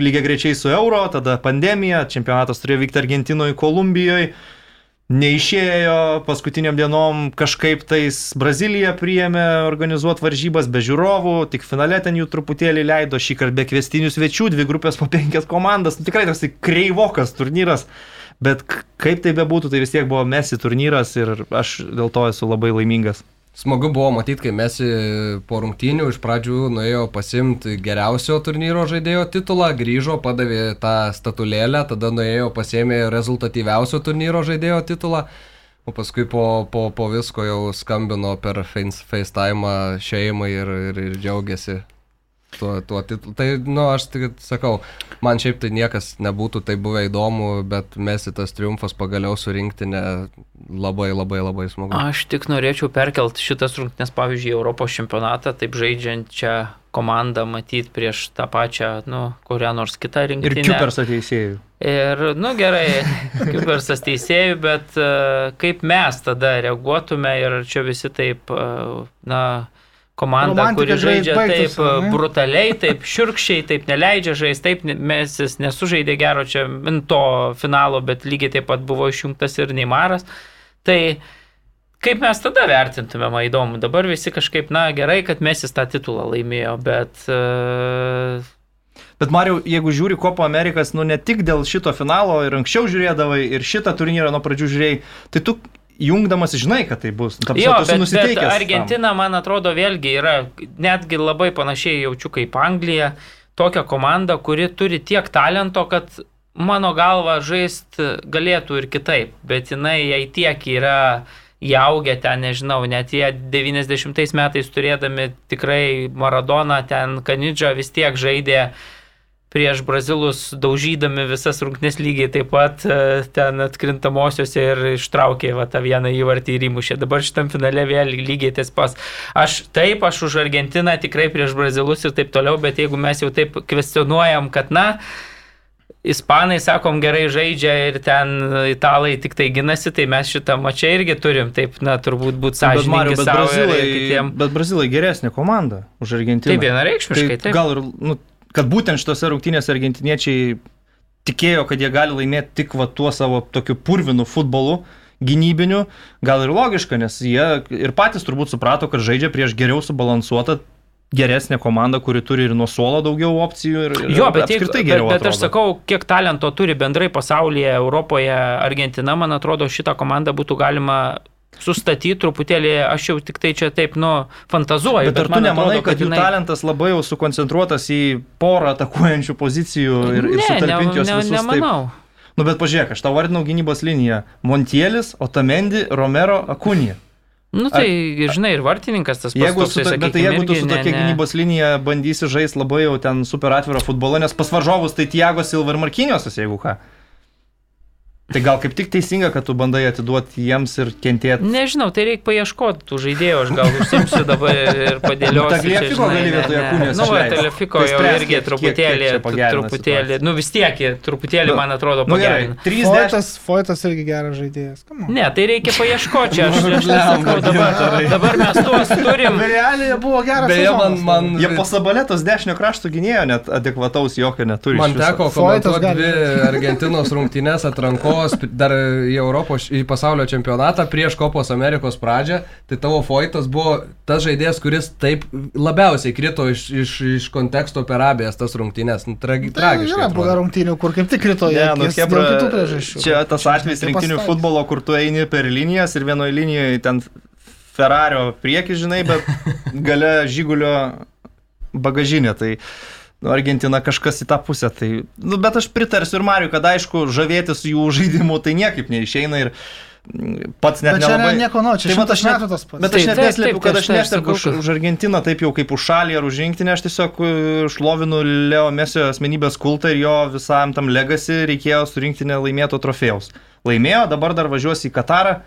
lygiai grečiai su euro, tada pandemija, čempionatas turėjo vykti Argentinoje, Kolumbijoje. Neišėjo paskutiniam dienom kažkaip tais Brazilija priėmė organizuoti varžybas be žiūrovų, tik finale ten jų truputėlį leido, šį kartą be kvestinių svečių, dvi grupės po penkias komandas, nu, tikrai toks kreivokas turnyras. Bet kaip tai bebūtų, tai vis tiek buvo Messi turnyras ir aš dėl to esu labai laimingas. Smagu buvo matyti, kai Messi po rungtynių iš pradžių nuėjo pasimti geriausio turnyro žaidėjo titulą, grįžo, padavė tą statulėlę, tada nuėjo pasėmė rezultatyviausio turnyro žaidėjo titulą, o paskui po, po, po visko jau skambino per FaceTime šeimai ir, ir, ir džiaugiasi tuo, tuo titulu. Tai, nu, aš tik sakau, man šiaip tai niekas nebūtų tai buvę įdomu, bet mes į tas triumfas pagaliau surinkti ne labai labai labai smagu. Aš tik norėčiau perkelti šitas rungtynes, pavyzdžiui, Europos čempionatą, taip žaidžiančią komandą matyti prieš tą pačią, nu, kurią nors kitą rinktinę. Ir Kipersas teisėjų. Ir, nu gerai, Kipersas teisėjų, bet uh, kaip mes tada reaguotume ir čia visi taip, uh, na, komanda, Romantika kuri žaidžia baigtųsi, taip ne? brutaliai, taip širkščiai, taip neleidžia žaisti, taip mes jis nesužaidė gero čia to finalo, bet lygiai taip pat buvo išjungtas ir Neimaras. Tai kaip mes tada vertintume, man įdomu, dabar visi kažkaip, na gerai, kad mes jis tą titulą laimėjo, bet... Uh, Bet Mariau, jeigu žiūri Kopo Amerikas, nu ne tik dėl šito finalo ir anksčiau žiūrėdavai ir šitą turnyrą nuo pradžių žiūrėjai, tai tu jungdamas žinai, kad tai bus. Ta, Jo, bet, bet nusiteikęs tam. Argentina, man atrodo, vėlgi yra netgi labai panašiai jaučiu kaip Anglija, tokia komanda, kuri turi tiek talento, kad mano galva žaist galėtų ir kitaip, bet jinai jai tiek yra įaugę ten, nežinau, net jie 90 metais turėdami tikrai Maradoną, ten Kanidžą vis tiek žaidė prieš brazilus daužydami visas rungtynės lygiai taip pat e, ten atkrintamosiose ir ištraukė va, tą vieną įvartį ir įmušė. Dabar šitam finale vėl lygiai tas pas. Aš taip, aš už Argentiną tikrai prieš brazilus ir taip toliau, bet jeigu mes jau taip kvestionuojam, kad na, Ispanai, sakom, gerai žaidžia ir ten italai tik tai ginasi, tai mes šitą mačią irgi turim, taip, na, turbūt būti sąžininkai savo ir, kitiem. bet Brazilai geresnė komanda už Argentiną. Taip, vienareikšmiškai, taip. Gal ir, nu, kad būtent šitose rungtynėse argentiniečiai tikėjo, kad jie gali laimėti tik va tuo savo tokiu purvinu futbolu gynybiniu, gal ir logiška, nes jie ir patys turbūt suprato, kad žaidžia prieš geriau subalansuotą geresnė komanda, kuri turi ir nuo suolo daugiau opcijų ir, ir Jo, bet, apskritai bet, bet aš sakau, kiek talento turi bendrai pasaulyje, Europoje, Argentina, man atrodo, šitą komandą būtų galima sustatyti truputėlį, aš jau tik tai čia taip, nu, fantazuoju. Bet ar tu man nemanai, atrodo, kad jų jinai- talentas labai jau sukoncentruotas į porą atakuojančių pozicijų ir, ir ne, ne, sutalpinti juos ne, visus taip? nemanau. Nu bet pažiūrėk, aš tau vardinau gynybos liniją. Montielis, Otamendi, Romero, Akunija. Nu tai, žinai, ir vartininkas tas pats. Jeigu, toksai, su, bet tai jeigu tu irgi su ne- tokia ne- gynybos linija bandysi žaisti labai jau ten super atvirą futbolą, nes pas varžovus tai Tiago Silva ir Markiniosas, jeigu ką. Tai gal kaip tik teisinga, kad tu bandai atiduoti jiems ir kentėti. Nežinau, tai reikia paieškoti tų žaidėjų, aš gal užsimsiu dabar ir padėliosiu. Nu, Tagliafico gali vietoje Kūnės Nu, va. Tagliafico Tai jau irgi kiek- kiek- truputėlį, kiek pagerina truputėlį, nu vis tiek, truputėlį, Nu, man atrodo, Nu pagerina. 30. Foitas, Foitas irgi geras žaidėjas. Ne, tai reikia paieškoti čia, aš, aš Blemba, sakau, dabar, dabar mes tuos turim. Realiai buvo geras. Beje, man, sezonas. man, Jie po sabaletos dešinio krašto gynėjo net adekvataus jokio neturi. man teko Foitas komentuoti dvi Argentinos rungtynes atrankos dar į Europos, į pasaulio čempionatą prieš Kopos Amerikos pradžią. Tai tavo Foitas buvo tas žaidėjas, kuris taip labiausiai krito iš, iš, iš konteksto per abiejas tas rungtynes. Nu, tragi, Tai tragiškai. Yra buvę rungtynių, kur kaip tik krito į Ne, nu, priežasčių. čia tas atvejis rinktinių futbolo, kur tu eini per linijas ir vienoje linijoje ten Ferrario priekį, žinai, bet gale žygulio bagažinė. Tai nu, Argentina kažkas į tą pusę. Tai, nu, bet aš pritarsiu ir Mariu, kad aišku, žavėtis jų žaidimu tai niekaip neišeina ir mm, pats net Bet čia nelabai... ne, nieko, nu, čia Tai šimtas aš net- tas pats. Bet aš net neslėpiu, kad tai aš nešteku už, už Argentiną taip jau kaip už šalį ar už rinktinę, aš tiesiog e, šlovinu Leo Mesio asmenybės kultą ir jo visam tam legasi reikėjo surinkti nelaimėto trofėjaus. Laimėjo, dabar dar važiuosi į Katarą,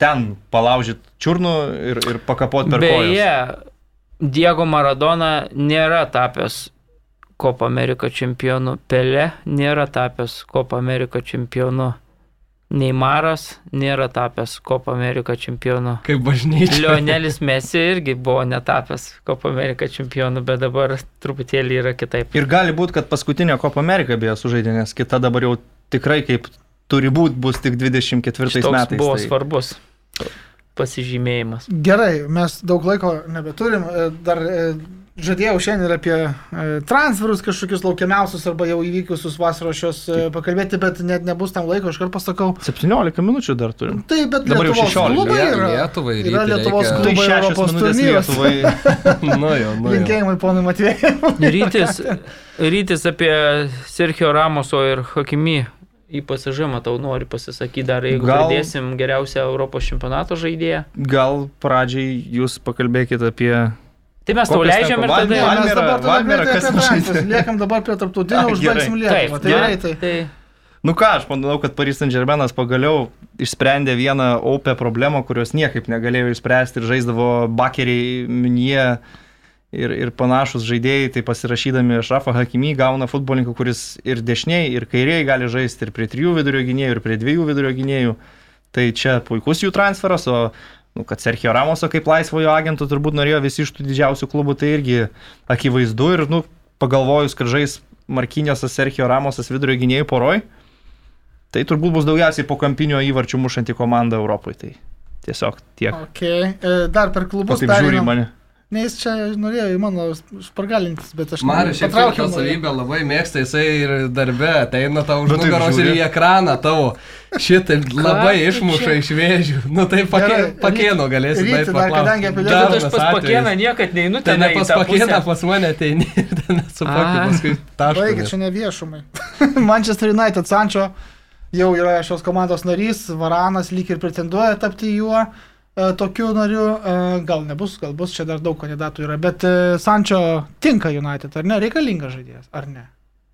ten palaužyti čiurnų ir, ir pakapoti per kojas. Beje, Diego Maradona nėra tapęs Copa America čempionu, Pele nėra tapęs Copa America čempionu. Neimaras nėra tapęs Copa America čempionu. Kaip bažnyčia. Lionelis Messi irgi buvo netapęs Copa America čempionu, bet dabar truputėlį yra kitaip. Ir gali būti, kad paskutinė Copa Amerika beje sužaidė, nes kita dabar jau tikrai kaip turi būti bus tik 24 Toks metais. buvo tai- svarbus pasižymėjimas. Gerai, mes daug laiko nebeturim. E, Dar e, žadėjau šiandien ir apie e, transferus kažkokius laukiamiausius arba jau įvykusius vasaros šios e, pakalbėti, bet net nebus tam laiko, aš kart pasakau. 17 minučių dar turim. Taip, bet Dabar jau Lietuvos 16. klubai Lie- yra. Lietuvai yra Lietuvos klubai Tai Europos turnyras. Nu jo, nu jo. Linkėjimai ponui Matvėjui. Rytis, rytis apie Sergio Ramoso ir Hakimi į PSG, matau, nori pasisakyti dar, jeigu Gal... pradėsim geriausią Europos čempionato žaidėją. Gal pradžiai jūs pakalbėkite apie... Tai mes tau leidžiam ir tada... Ne, mes dabar tada greitai kas sužaidė? Liekam dabar prie tarptautinio, Ai, užbaigsim Lietuvą. Tai gerai, greitai. tai Nu ką, aš manau, kad Paris Saint Germainas pagaliau išsprendė vieną opę problemą, kurios niekaip negalėjo išspręsti ir žaisdavo bakeriai, minie ir, ir panašus žaidėjai, tai pasirašydami Šrafą Hakimį gauna futbolininkų, kuris ir dešiniai, ir kairiai gali žaisti ir prie trijų vidurio gynėjų, ir prie dviejų vidurio gynėjų. Tai čia puikus jų transferas, o nu, kad Sergio Ramoso kaip laisvojo agento turbūt norėjo visi iš tų didžiausių klubų, tai irgi akivaizdu ir nu, pagalvojus, kad žais Markinėsas Sergio Ramosas vidurio gynėjų poroj, tai turbūt bus daugiausiai po kampinio įvarčių mušanti komanda Europoje. Tai tiesiog tiek. Okay. e, Dar per klubus. Taip žiūri į pereinam. mane. Ne, jis čia norėjo į mano špargalintis, bet aš Marius šiaip jo. savybę labai mėgsta, jisai ir darbe ateina tau už Nu, nugaros ir į ekraną tavo. Šitaip labai išmuša iš vėžių. Nu tai pake, pakėno galėsi. taip dar, paklaust. kadangi apie Bet Lietuvą- aš pas pakieną niekad neinu Tai ten ne pas pakieną, pas mane ateini ir ten supaki A. paskui tašką. čia ne viešumai. Manchester United Sančio jau yra šios komandos narys, Varanas lyg ir pretenduoja tapti juo. E, Tokiu nariu, e, gal nebus, gal bus, čia dar daug kandidatų yra, bet e, Sančio tinka United, ar ne, reikalingas žaidėjas, ar ne?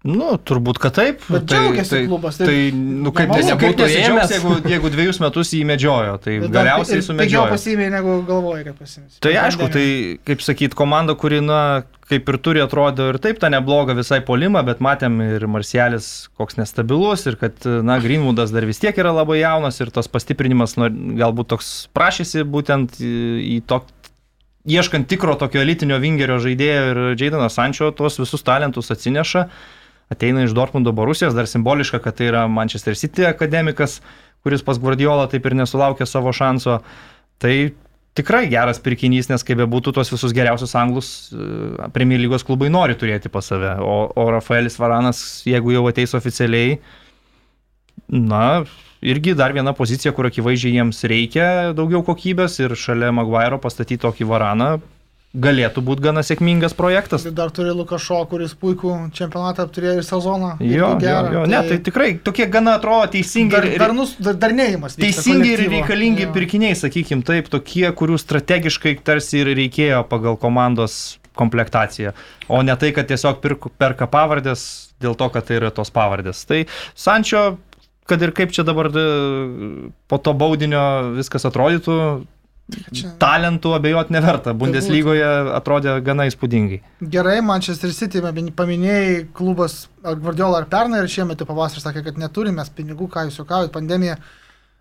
Nu, turbūt, kad taip. Bet džiaugiasi klubas, tai- Tai, nu, kaip, tai nebūtų ėmęs, jeigu, jeigu dviejus metus jį medžiojo, tai Bet dar galiausiai Pigiau sumedžiojo. pasimė, negu galvoja, kad pasimės. Tai aišku, tai kaip sakyt, komanda, kuri, na, kaip ir turi, atrodo ir taip tą neblogą visai polimą, bet matėm ir Marsielis koks nestabilus ir kad, na, Greenwoodas dar vis tiek yra labai jaunas ir tas pastiprinimas nu, galbūt toks prašysi būtent į tokį ieškant tikro tokio elitinio vingerio žaidėjo ir Jaidanas Sančio tuos visus talentus atsineša, ateina iš Dortmundo Borusijos, dar simboliška, kad tai yra Manchester City akademikas, kuris pas Guardiola taip ir nesulaukė savo šanso. Tai tikrai geras pirkinys, nes kaip bebūtų, tuos visus geriausius anglus e, Premier lygos klubai nori turėti pas save. O, o Rafaelis Varanas, jeigu jau ateis oficialiai, na, irgi dar viena pozicija, kur akivaizdžiai jiems reikia daugiau kokybės ir šalia Maguire pastatyti tokį Varaną galėtų būti gana sėkmingas projektas. Dar turi Lukašo, kuris puikų čempionatą apturėjo ir sezoną. Jo, jo, jo, ne, tai tikrai tokie gana atrodo teisingi dar, ir- darnus, dar, darnėjimas. vyksta Teisingi ir reikalingi Jo. pirkiniai, sakykim, taip, tokie, kurių strategiškai tarsi ir reikėjo pagal komandos komplektaciją, o ne tai, kad tiesiog pirk, perka pavardės dėl to, kad tai yra tos pavardės. Tai Sančio, kad ir kaip čia dabar e, po to baudinio viskas atrodytų, Čia- talentų abejot neverta. Bundeslygoje atrodė gana įspūdingai. Gerai, Manchester City pamin- paminėjai klubas ar Guardiola ar pernai ir šiemet pavasarį sakė, kad neturime pinigų, ką jūs juokaujat, pandemija.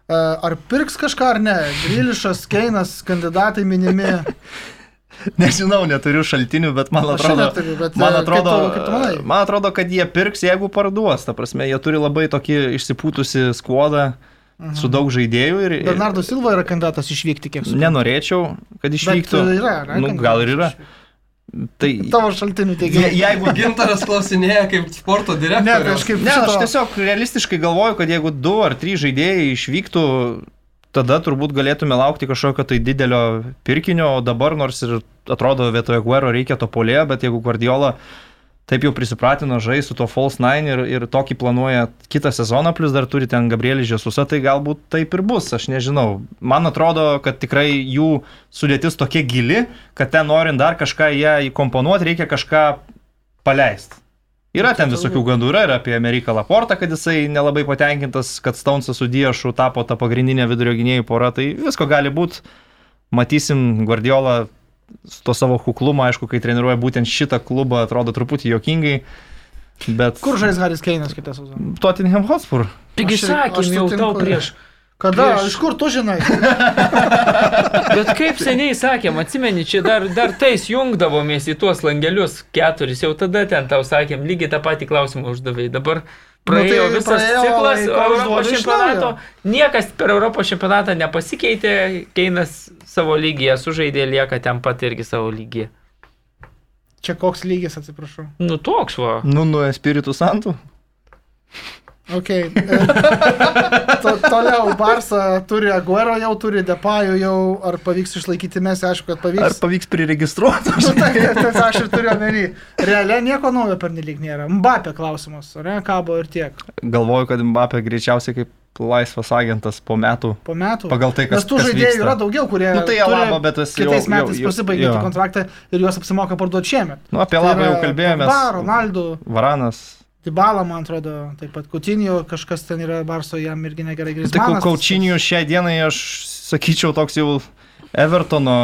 E, Ar pirks kažką ar ne? Grilišas, Keinas, kandidatai minimi. Nežinau, neturiu šaltinių, bet man atrodo, neturiu, bet, man e, atrodo, kaip tu- kaip manai? man atrodo, kad jie pirks, jeigu parduos. Ta prasme, jie turi labai tokį išsipūtusi skuodą su daug žaidėjų ir... Bernardo Silva yra kandidatas išvykti, kiek suprantu. Nenorėčiau, kad Bet išvyktų. yra, ne, nu, gal ir yra. išvykti. Tai, Tavo šaltinių je, teigimu. jeigu... Gintaras klausinėja kaip sporto Ne, tai direktorius. aš kaip Ne, aš šito- tiesiog realistiškai galvoju, kad jeigu du ar trys žaidėjai išvyktų, tada turbūt galėtume laukti kažkokio tai didelio pirkinio, o dabar nors ir atrodo vietoje Guero reikia to polėjo, bet jeigu Guardiola taip jau prisipratino žaisti su to False 9 ir, ir tokį planuoja kitą sezoną, plus dar turi ten Gabrielį Žesusą, tai galbūt taip ir bus, aš nežinau. Man atrodo, kad tikrai jų sudėtis tokia gili, kad ten norint dar kažką ją įkomponuoti, reikia kažką paleisti. Yra ten visokių gandų, yra ir apie Ameriką Laportą, kad jisai nelabai patenkintas, kad Stonesas su Diešu tapo ta pagrindinė vidurio gynėjų pora, tai visko gali būti. Matysim Guardiola to savo kuklumą, aišku, kai treniruoja būtent šitą klubą, atrodo truputį jokingai. Bet Kur žais Haris Keinas kitą sezoną? Tottenham Hotspur. Taigi sakėm jau tau prieš. Kada? Prieš- Iš kur tu žinai? Bet kaip seniai sakėm, atsimeni, čia dar, dar tais jungdavomės į tuos langelius keturis, jau tada ten tau sakėm, lygiai tą patį klausimą uždavai. Dabar praėjo tai visas praėjo ciklas Europos čempionato. Niekas per Europos čempionatą nepasikeitė, Keinas savo lygyje sužaidė, lieka ten pat irgi savo lygyje. Čia koks lygis, atsiprašau. Nu toks va. Nu, nu, Espiritų Santų. Ok. To, toliau Barsa turi Aguero, jau turi Depayų, jau ar pavyks išlaikyti mes, aišku, kad Ar pavyks. pavyks priregistruoti? Nu, tai, tai aš ir turiu omeny. Realiai nieko naujo per nelik nėra. Mbappė klausimas, ar ne, kabo ir tiek. Galvoju, kad Mbappé greičiausiai kaip laisvas agentas po metų. Po metų. Pagal tai, kas Nes tų kas žaidėjų vyksta. yra daugiau, kurie Nu, tai turi Alaba, bet tas jau- kitais jau- metais jo. kontraktą ir juos apsimoka parduoti šiemet. Nu, apie Tai Labą yra jau kalbėjome. Pogba, Ronaldo, Varanas. Dybala, man atrodo, taip pat Kutinio, kažkas ten yra Barso, jam irgi negerai grįžti. Tai kaučinių šiai dienai aš sakyčiau toks jau Evertono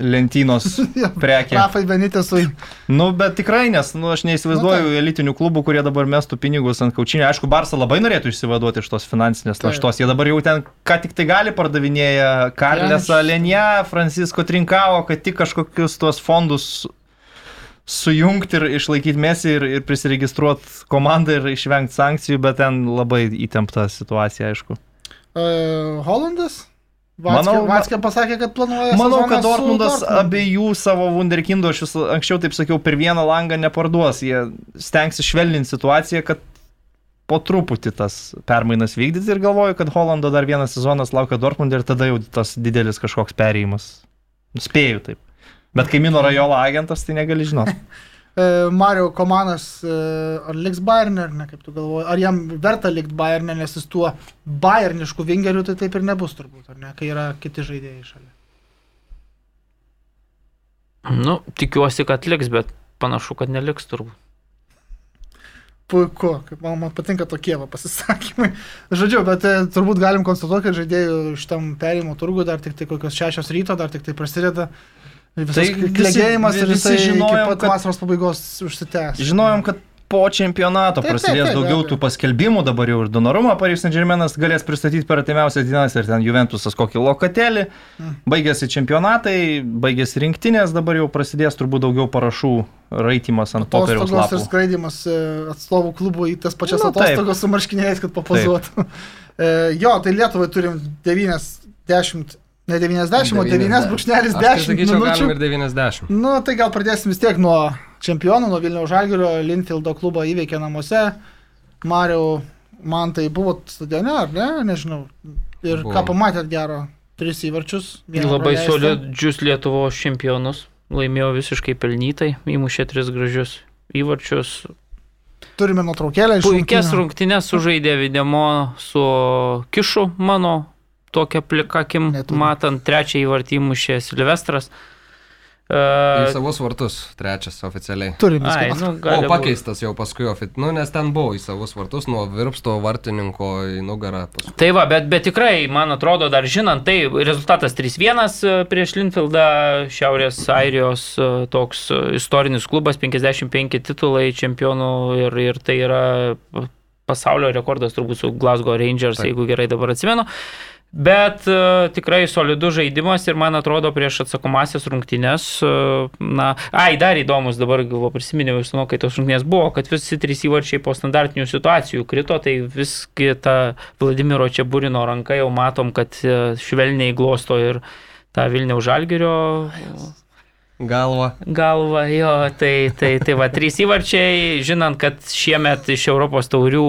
lentynos prekė. Rafai Benitesui. Nu, bet tikrai, nes nu, aš neįsivaizduoju Nu, elitinių klubų, kurie dabar mestų pinigus ant kaučinio. Aišku, Barsa labai norėtų išsivaduoti iš tos finansinės Taip. naštos. Jie dabar jau ten ką tik tai gali pardavinėja Karlesą Pjanič. Lenja, Francisko Trinkavo, kad tik kažkokius tuos fondus sujungti ir išlaikyti mesį ir, ir prisiregistruoti komandą ir išvengti sankcijų, bet ten labai įtempta situacija, aišku. Uh, Holandas? Manau, Manau, ma- Vatskė pasakė, kad planuoja. Manau, kad Dortmundas Dortmundu. abiejų savo Wunderkindo, aš vis anksčiau taip sakiau, per vieną langą neparduos. Jie stengsis švelninti situaciją, kad po truputį tas permainas vykdyti ir galvoju, kad Holando dar vienas sezonas laukia Dortmund ir tada jau tas didelis kažkoks perėjimas. Spėju taip. Bet kaimino rajono agentas, tai negali žinoti. E, Mario Komanas, e, ar liks Bayern, ar ne, kaip tu galvoji, ar jam verta likti Bayern, nes jis tuo bayernišku vingeriu tai taip ir nebus turbūt, ar ne, kai yra kiti žaidėjai šalia. Nu, tikiuosi, kad liks, bet panašu, kad neliks turbūt. Puiku, kaip man, man patinka tokie va, pasisakymai. Žodžiu, bet e, turbūt galim konstatuoti, kad žaidėjų šitam perėjimo turgui dar tik tai kokios šešios ryto, dar tik tai prasideda. Visas Tai klėgėjimas ir jisai žinojom, kad- vasaros pabaigos užsitęs. Žinojom, kad po čempionato Taip, taip, prasidės taip, be daugiau tų paskelbimų, dabar jau ir Donorumą Paris Saint-Germainas galės pristatyti per atimiausias dienas ir ten Juventusas kokį lokatelį. Mm. Baigėsi čempionatai, baigėsi rinktinės, dabar jau prasidės turbūt daugiau parašų raitimas ant popieriaus Atostogos ir skraidimas e, atstovų klubų į tas pačias Nu, taip. atostogos su marškiniais, kad papozuotų. E, jo, tai Lietuvai turim 90, ne 90, o 9 brūkšnelis Aš tai 10 sakyčiau, minučių. galim ir 90. Nu, tai gal pradėsim vis tiek nuo čempionų, nuo Vilniaus Žalgirio, Linfieldo klubą įveikė namuose. Mariau, man tai buvo stadione, ar ne, nežinau. Ir Buvo. ką pamatėt gero? Tris įvarčius. Labai praleistą. solidžius Lietuvos čempionus. Laimėjo visiškai pelnytai, įmušė tris gražius įvarčius. Turime nuotraukėlę iš Puikias rungtynes sužaidė Videmo su Kišu mano, tokia plikakim, matant trečią įvartį įmušė Silvestras. Į Uh, savus vartus, trečias oficialiai. Turime. ai, viską. nu, O gali būt. pakeistas jau paskui, ofi- nu, nes ten buvo į savus vartus, nuo virpsto vartininko į nugarą. Paskui. Tai va, bet, bet tikrai, man atrodo, dar žinant, tai rezultatas 3-1 e, prieš Linfieldą, Šiaurės Airijos e, toks istorinis klubas, 55 titulai čempionų ir, ir tai yra pasaulio rekordas turbūt su Glasgow Rangers, Taip. Taip. jeigu gerai dabar atsimenu. Bet uh, tikrai solidus žaidimas ir man atrodo prieš atsakomasias rungtynes, uh, na, ai, dar įdomus dabar galvo prisiminiau iš to, kai tos rungtynės buvo, kad visi trys įvarčiai po standartinių situacijų krito, tai visgi ta Vladimiro Čiaburino ranka jau matom, kad uh, švelniai glosto ir tą Vilniaus Žalgirio Galva. galvą, jo, tai, tai, tai va, trys įvarčiai, žinant, kad šiemet iš Europos taurių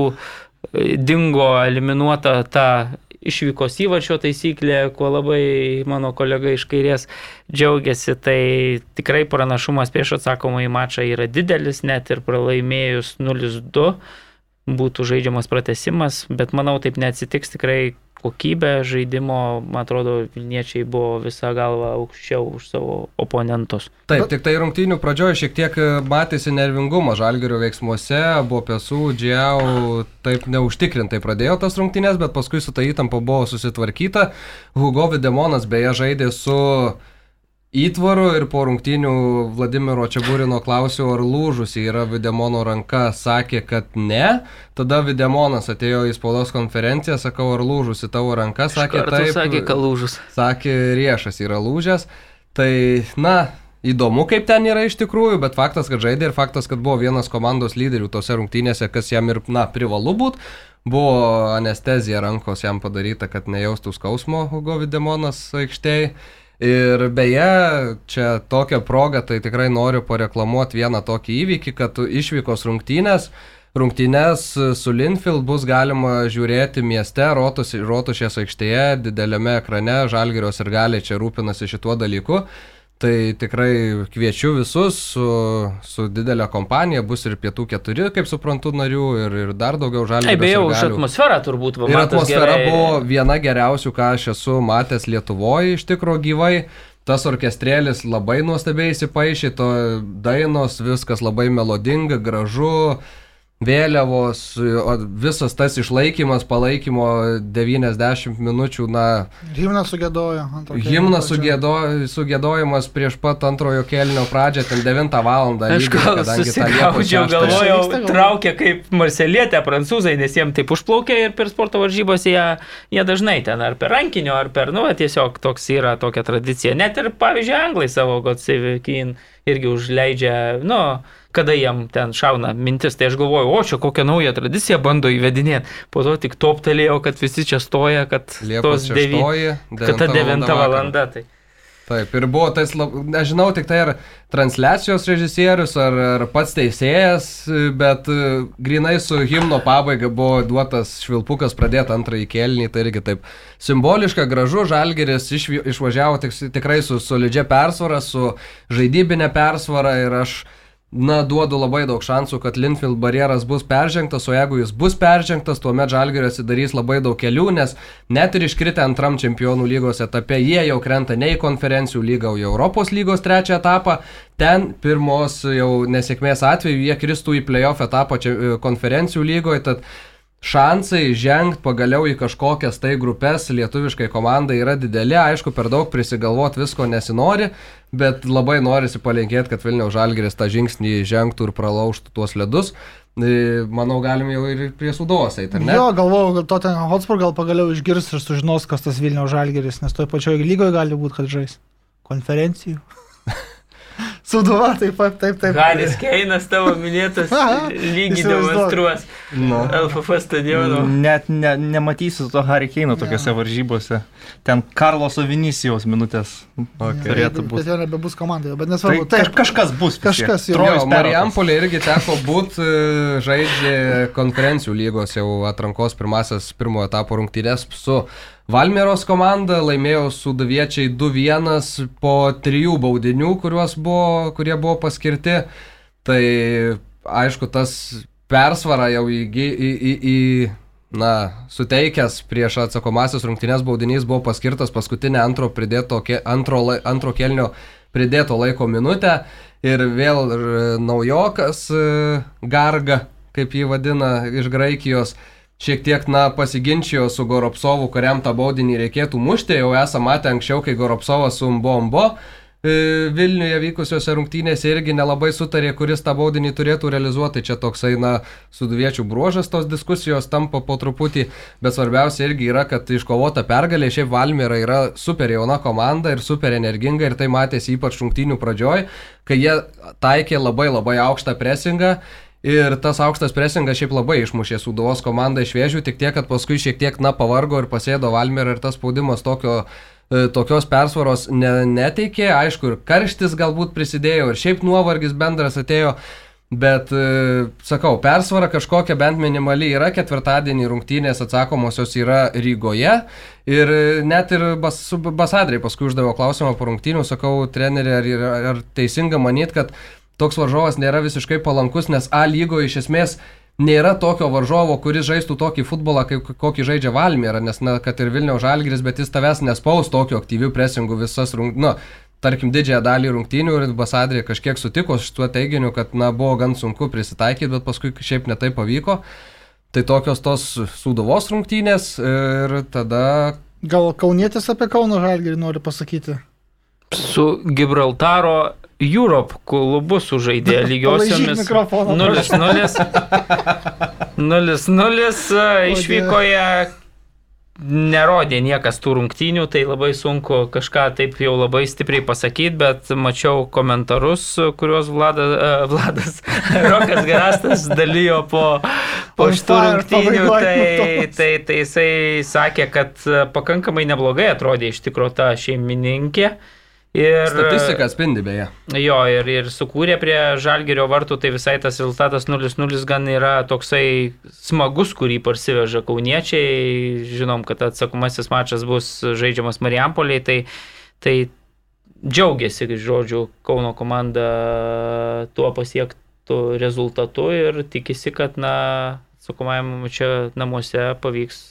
dingo eliminuota ta išvykos įvarčio taisyklė, kuo labai mano kolega iš kairės džiaugiasi, tai tikrai pranašumas prieš atsakomą į mačą yra didelis, net ir pralaimėjus 0-2 būtų žaidžiamas pratesimas, bet manau taip neatsitiks tikrai kokybė žaidimo, man atrodo, Vilniečiai buvo visą galvą aukščiau už savo oponentus. Taip, tik tai rungtynių pradžioje šiek tiek e, matėsi nervingumo žalgerio veiksmuose, buvo pesų, džiau, taip neužtikrintai pradėjo tas rungtynės, bet paskui su ta įtampa buvo susitvarkyta. Hugo Videmonas beje žaidė su įtvaru ir po rungtynių Vladimiro Čiabūrino klausiau, ar lūžusi yra Videmono ranka, sakė, kad ne. Tada Videmonas atėjo į spaudos konferenciją, sakau, ar lūžusi tavo ranka, sakė taip. sakė, kad lūžus. Sakė, riešas yra lūžęs. Tai, na, įdomu, kaip ten yra iš tikrųjų, bet faktas, kad žaidė ir faktas, kad buvo vienas komandos lyderių tose rungtynėse, kas jam ir, na, privalu būti. Buvo anestezija rankos jam padaryta, kad nejaustų skausmo Hugo Videmonas aikštėje. Ir beje, čia tokią progą, tai tikrai noriu pareklamuoti vieną tokį įvykį, kad išvykos rungtynės, rungtynės su Linfield bus galima žiūrėti mieste, Rotušės aikštėje, dideliame ekrane, Žalgirios ir galiai čia rūpinasi šituo dalyku. Tai tikrai kviečiu visus su, su didelė kompanija, bus ir pietų keturi, kaip suprantu, narių ir, ir dar daugiau žalgių. Taip, beje, už atmosferą turbūt va, Ir atmosfera gerai. buvo viena geriausių, ką aš esu matęs Lietuvoje iš tikro gyvai. Tas orkestrėlis labai nuostabiai įsipaišė, to dainos, viskas labai melodinga, gražu, vėliavos, visas tas išlaikymas, palaikymo 90 minučių, na, Himnas sugėdojo. Himnas sugėdo, sugėdojimas prieš pat antrojo kelnio pradžią, ten 9 val. Gal susigaudžiau, galvojau, traukia kaip marselietė prancūzai, nes jiem taip užplaukė ir per sporto varžybos jie, jie dažnai ten ar per rankinio, ar per, nu, tiesiog toks yra tokia tradicija. Net ir, pavyzdžiui, anglai savo God Save King irgi užleidžia, nu, kada jiem ten šauna mintis, tai aš galvoju, o čia kokią naują tradiciją bando įvedinėti. Po to tik toptelėjau, kad visi čia stoja, kad Liepos tos devy- 6. kad ta 9 valanda. Tai. Taip, ir buvo tas, nežinau, tik tai ar transliacijos režisierius, ar, ar pats teisėjas, bet e, grinai su himno pabaiga buvo duotas švilpukas pradėti antrąjį kelnį, tai irgi taip simboliška, gražu, žalgeris išvi- išvažiavo tik, tikrai su solidžia persvara, su žaidybinė persvara ir aš Na, duodu labai daug šansų, kad Linfield barjeras bus peržengtas, o jeigu jis bus peržengtas, tuomet Žalgirio atsidarys labai daug kelių, nes net ir iškritę antram čempionų lygos etape, jie jau krenta ne į konferencijų lygą, o į Europos lygos trečią etapą. Ten pirmos jau nesėkmės atveju jie kristų į playoff etapą e, konferencijų lygoje, tad šansai žengti pagaliau į kažkokias tai grupės lietuviškai komandai yra dideli, aišku, per daug prisigalvoti visko nesinori, bet labai norisi palinkėti, kad Vilniaus Žalgeris tą žingsnį žengtų ir pralaužtų tuos ledus. E, Manau, galim jau ir prie sudovos eiti, ar ne? Jo, galvojau, kad Tottenham Hotspur gal pagaliau išgirs ir sužinos, kas tas Vilniaus žalgeris, nes toje pačioje lygoje gali būti, kad žais konferencijų. Suduva, taip pat, taip, taip. Haris Keinas tavo minėtas lygiai demonstruos Nu. LFF stadiono. Net ne, nematysiu to Harry Keino tokiuose varžybose. Ten Karloso Vinicijaus minutės Okay. turėtų Bet būti. jau nebebus komandai, bet Tai nesvarbu. kaž, Taip, kažkas bus. Kažkas jau. Trojus Jo. Marijampolė irgi teko būti, žaidžia konferencijų lygos jau atrankos pirmasis pirmojo etapo rungtynės su Valmieros komanda, laimėjo sudaviečiai 2-1 po trijų baudinių, buvo, kurie buvo paskirti. Tai aišku, tas persvara jau į, į, į, į na, suteikęs prieš atsakomasias rungtynės baudinys buvo paskirtas paskutinę antro, pridėto, antro, antro kelnio pridėto laiko minutę ir vėl ir naujokas e, Garga, kaip jį vadina, iš Graikijos, šiek tiek, na, pasiginčijo su Goropsovu, kuriam tą baudinį reikėtų mušti, jau esame matę anksčiau, kai Goropsovas su Mbombo e, Vilniuje vykusiuose rungtynėse irgi nelabai sutarė, kuris tą baudinį turėtų realizuoti. Čia toksai, na, suduviečių bruožas tos diskusijos tampa po truputį, bet svarbiausia irgi yra, kad iškovota pergalė, šiaip Valmiera yra super jauna komanda ir super energinga ir tai matėsi ypač rungtynių pradžioj, kai jie taikė labai labai aukštą presingą. Ir tas aukštas presingas šiaip labai išmušė Suduvos komandą iš vėžių, tik tiek, kad paskui šiek tiek, na, pavargo ir pasėdo Valmiera ir tas spaudimas tokio e, tokios persvaros ne, neteikė, aišku, ir karštis galbūt prisidėjo, ir šiaip nuovargis bendras atėjo, bet, e, sakau, persvara kažkokia bent minimali yra, ketvirtadienį rungtynės atsakomosios yra Rygoje, ir e, net ir bas, Basadrai paskui uždaviau klausimą po rungtynių, sakau, treneri, ar, ar teisinga manyti, kad toks varžovas nėra visiškai palankus, nes A lygoje iš esmės nėra tokio varžovo, kuris žaistų tokį futbolą, kaip kokį žaidžia Valmiera, nes, na, kad ir Vilniaus Žalgiris, bet jis tavęs nespaus tokiu aktyviu presingu visas rungtynės. Nu, tarkim, didžiąją dalį rungtynių ir Basadrė kažkiek sutiko su tuo teiginiu, kad, na, buvo gan sunku prisitaikyti, bet paskui šiaip netai pavyko. Tai tokios tos suduvos rungtynės ir tada gal Kaunietis apie Kauno žalgerį nori pasakyti. Su Gibraltaro Europe klubu sužaidė lygiosiomis mikrofoną, 0-0. 0-0 išvykoje. Nerodė niekas tų rungtynių, tai labai sunku kažką taip jau labai stipriai pasakyti, bet mačiau komentarus, kuriuos Vladas, uh, Vladas Rokas Garastas dalyjo po, po šitų rungtynių, tai, tai, tai jisai sakė, kad pakankamai neblogai atrodė iš tikrųjų ta šeimininkė. Ir, Statistika atspindi beje. Jo, ir, ir sukūrė prie Žalgerio vartų, tai visai tas rezultatas 0-0 gan yra toksai smagus, kurį parsiveža kauniečiai. Žinom, kad atsakomasis mačas bus žaidžiamas Marijampoliai, tai, tai džiaugiasi, žodžiu, Kauno komanda tuo pasiektų rezultatu ir tikisi, kad, na, atsakomajam čia namuose pavyks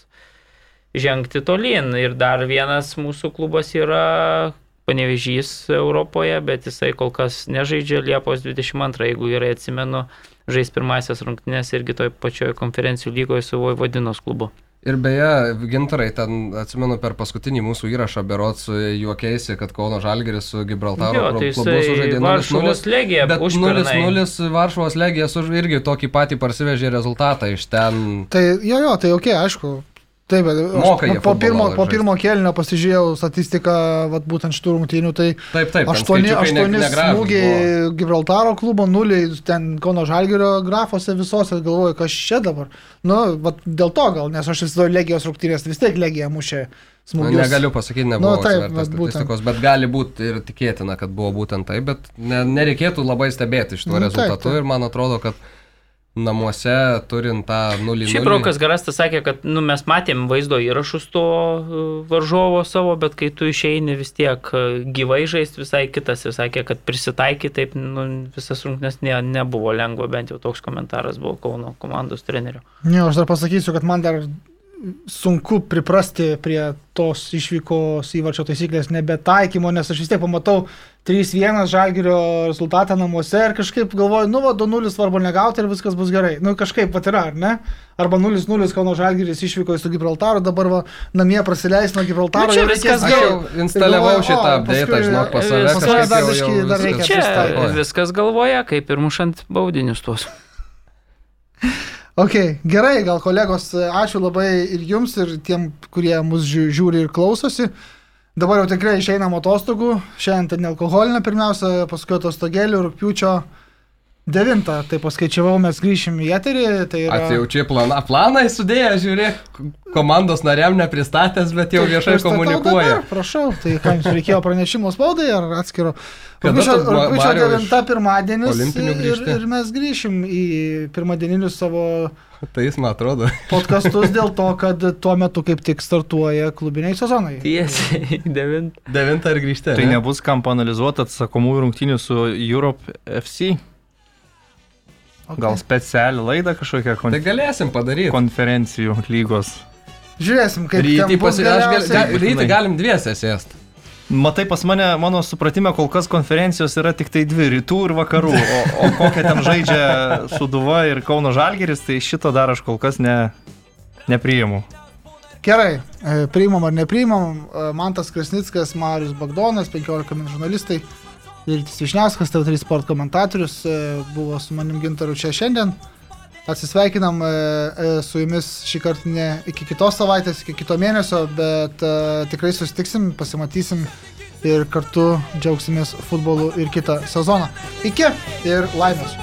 žengti tolyn. Ir dar vienas mūsų klubas yra panevežys Europoje, bet jisai kol kas nežaidžia Liepos 22, jeigu gerai atsimenu, žais pirmasias rungtynės irgi toj pačioj konferencijų lygoje su Vojvodinos klubu. Ir beje, gintarai, ten atsimenu per paskutinį mūsų įrašą berots juokėsi, kad Kauno Žalgeris su Gibraltaro Jo, tai klubu sužaidė 0-0. Varšuvos legija Bet užpernai. 0-0 Varšuvos legija irgi tokį patį parsivežė rezultatą iš ten. Tai jo, jo, tai ok, aišku. Taip, bet Moka jie po, pirmo, po pirmo kelnio pasižiūrėjau statistiką, vat, būtent šitų rungtynių, tai Taip, taip, ten aštuoni, skaičiukai ne- aštuoni negražūs smūgiai buvo. Gibraltaro klubo, nuliai ten Kauno Žalgerio grafuose visose, galvoju, kas čia dabar. Nu, vat, dėl to gal, nes aš įsivaizduoju Legijos rungtynės, vis tiek Legija mušė Nu, smūgius. negaliu pasakyti, nebuvo Nu, taip, atsivertęs vat būtent. statistikos, bet gali būti ir tikėtina, kad buvo būtent tai, bet ne, nereikėtų labai stebėti šituo Nu, taip, rezultatu taip. ir man atrodo, kad namuose turint tą 0-0. Šiaip Rokas Garastas sakė, kad nu, mes matėm vaizdo įrašus to e, varžovo savo, bet kai tu išeini vis tiek e, gyvai žaisti visai kitas ir sakė, kad prisitaiky taip nu, visas rungtynes ne, nebuvo lengva, bent jau toks komentaras buvo Kauno komandos trenerio. Ne, aš dar pasakysiu, kad man dar sunku priprasti prie tos išvykos įvarčio taisyklės nebetaikymo, nes aš vis tiek pamatau 3-1 žalgerio rezultatą namuose ir kažkaip galvoju, nu, va, 2-0 svarbu negauti ir viskas bus gerai. Nu, kažkaip pat yra, ar ne? Arba 0-0 Kauno žalgeris išvyko su Gibraltaru, dabar va, namie prasileis nuo Gibraltaro. Nu, čia viskas jau instaliavau šitą update, žinok, pas save. pas kažkaip dar jau dar reikia Čia viskas galvoja, kaip ir mušant baudinius tuos. Ok, gerai, gal kolegos, ačiū labai ir jums, ir tiem, kurie mus žiū- žiūri ir klausosi. Dabar jau tikrai išeinam atostogų. Šiandien tai nealkoholinė pirmiausia, paskui atostogėlių rūpiučio 9. Tai paskaičiavau, mes grįšim į eterį. Tai yra... Atsijaučiai planą, planai sudėję, žiūrėk, komandos nariam nepristatęs, bet jau viešai komunikuoja. Dabar, prašau, tai ką jums reikėjo pranešimo spaudai ar atskiro? Rūpiučio tu, Ma- rūpiučio Mariau, iš 9 pirmadienis ir, ir mes grįšim į pirmadieninius savo Tai jis man atrodo. podkastus dėl to, kad tuo metu kaip tik startuoja klubiniai sezonai. Tiesiai, devint. Devintą ir grįžti. Tai nebus kam panalizuoti atsakomųjų rungtynių su Europe FC. Okay. Gal specialią laidą kažkokią kon Tai galėsim padaryti. konferencijų lygos. Žiūrėsim, kaip Rytį, ten bus pasi... aš gal... rytį galim dviese sėsti. Matai, pas mane, mano supratime, kol kas konferencijos yra tik tai dvi - rytų ir vakarų. O, o kokią ten žaidžia Suduva ir Kauno Žalgeris, tai šito dar aš kol kas ne, nepriimu. Gerai, e, priimam ar nepriimam. E, Mantas Krasnickas, Marius Bagdonas, 15 min žurnalistai. Rytis Višniauskas, TV3 sport komentatorius, e, buvo su manim gintaru čia šiandien. Atsisveikinam e, e, su jumis šį kartą ne iki kitos savaitės, iki kito mėnesio, bet tikrai susitiksim, pasimatysim ir kartu džiaugsimės futbolu ir kitą sezoną. Iki ir laimės.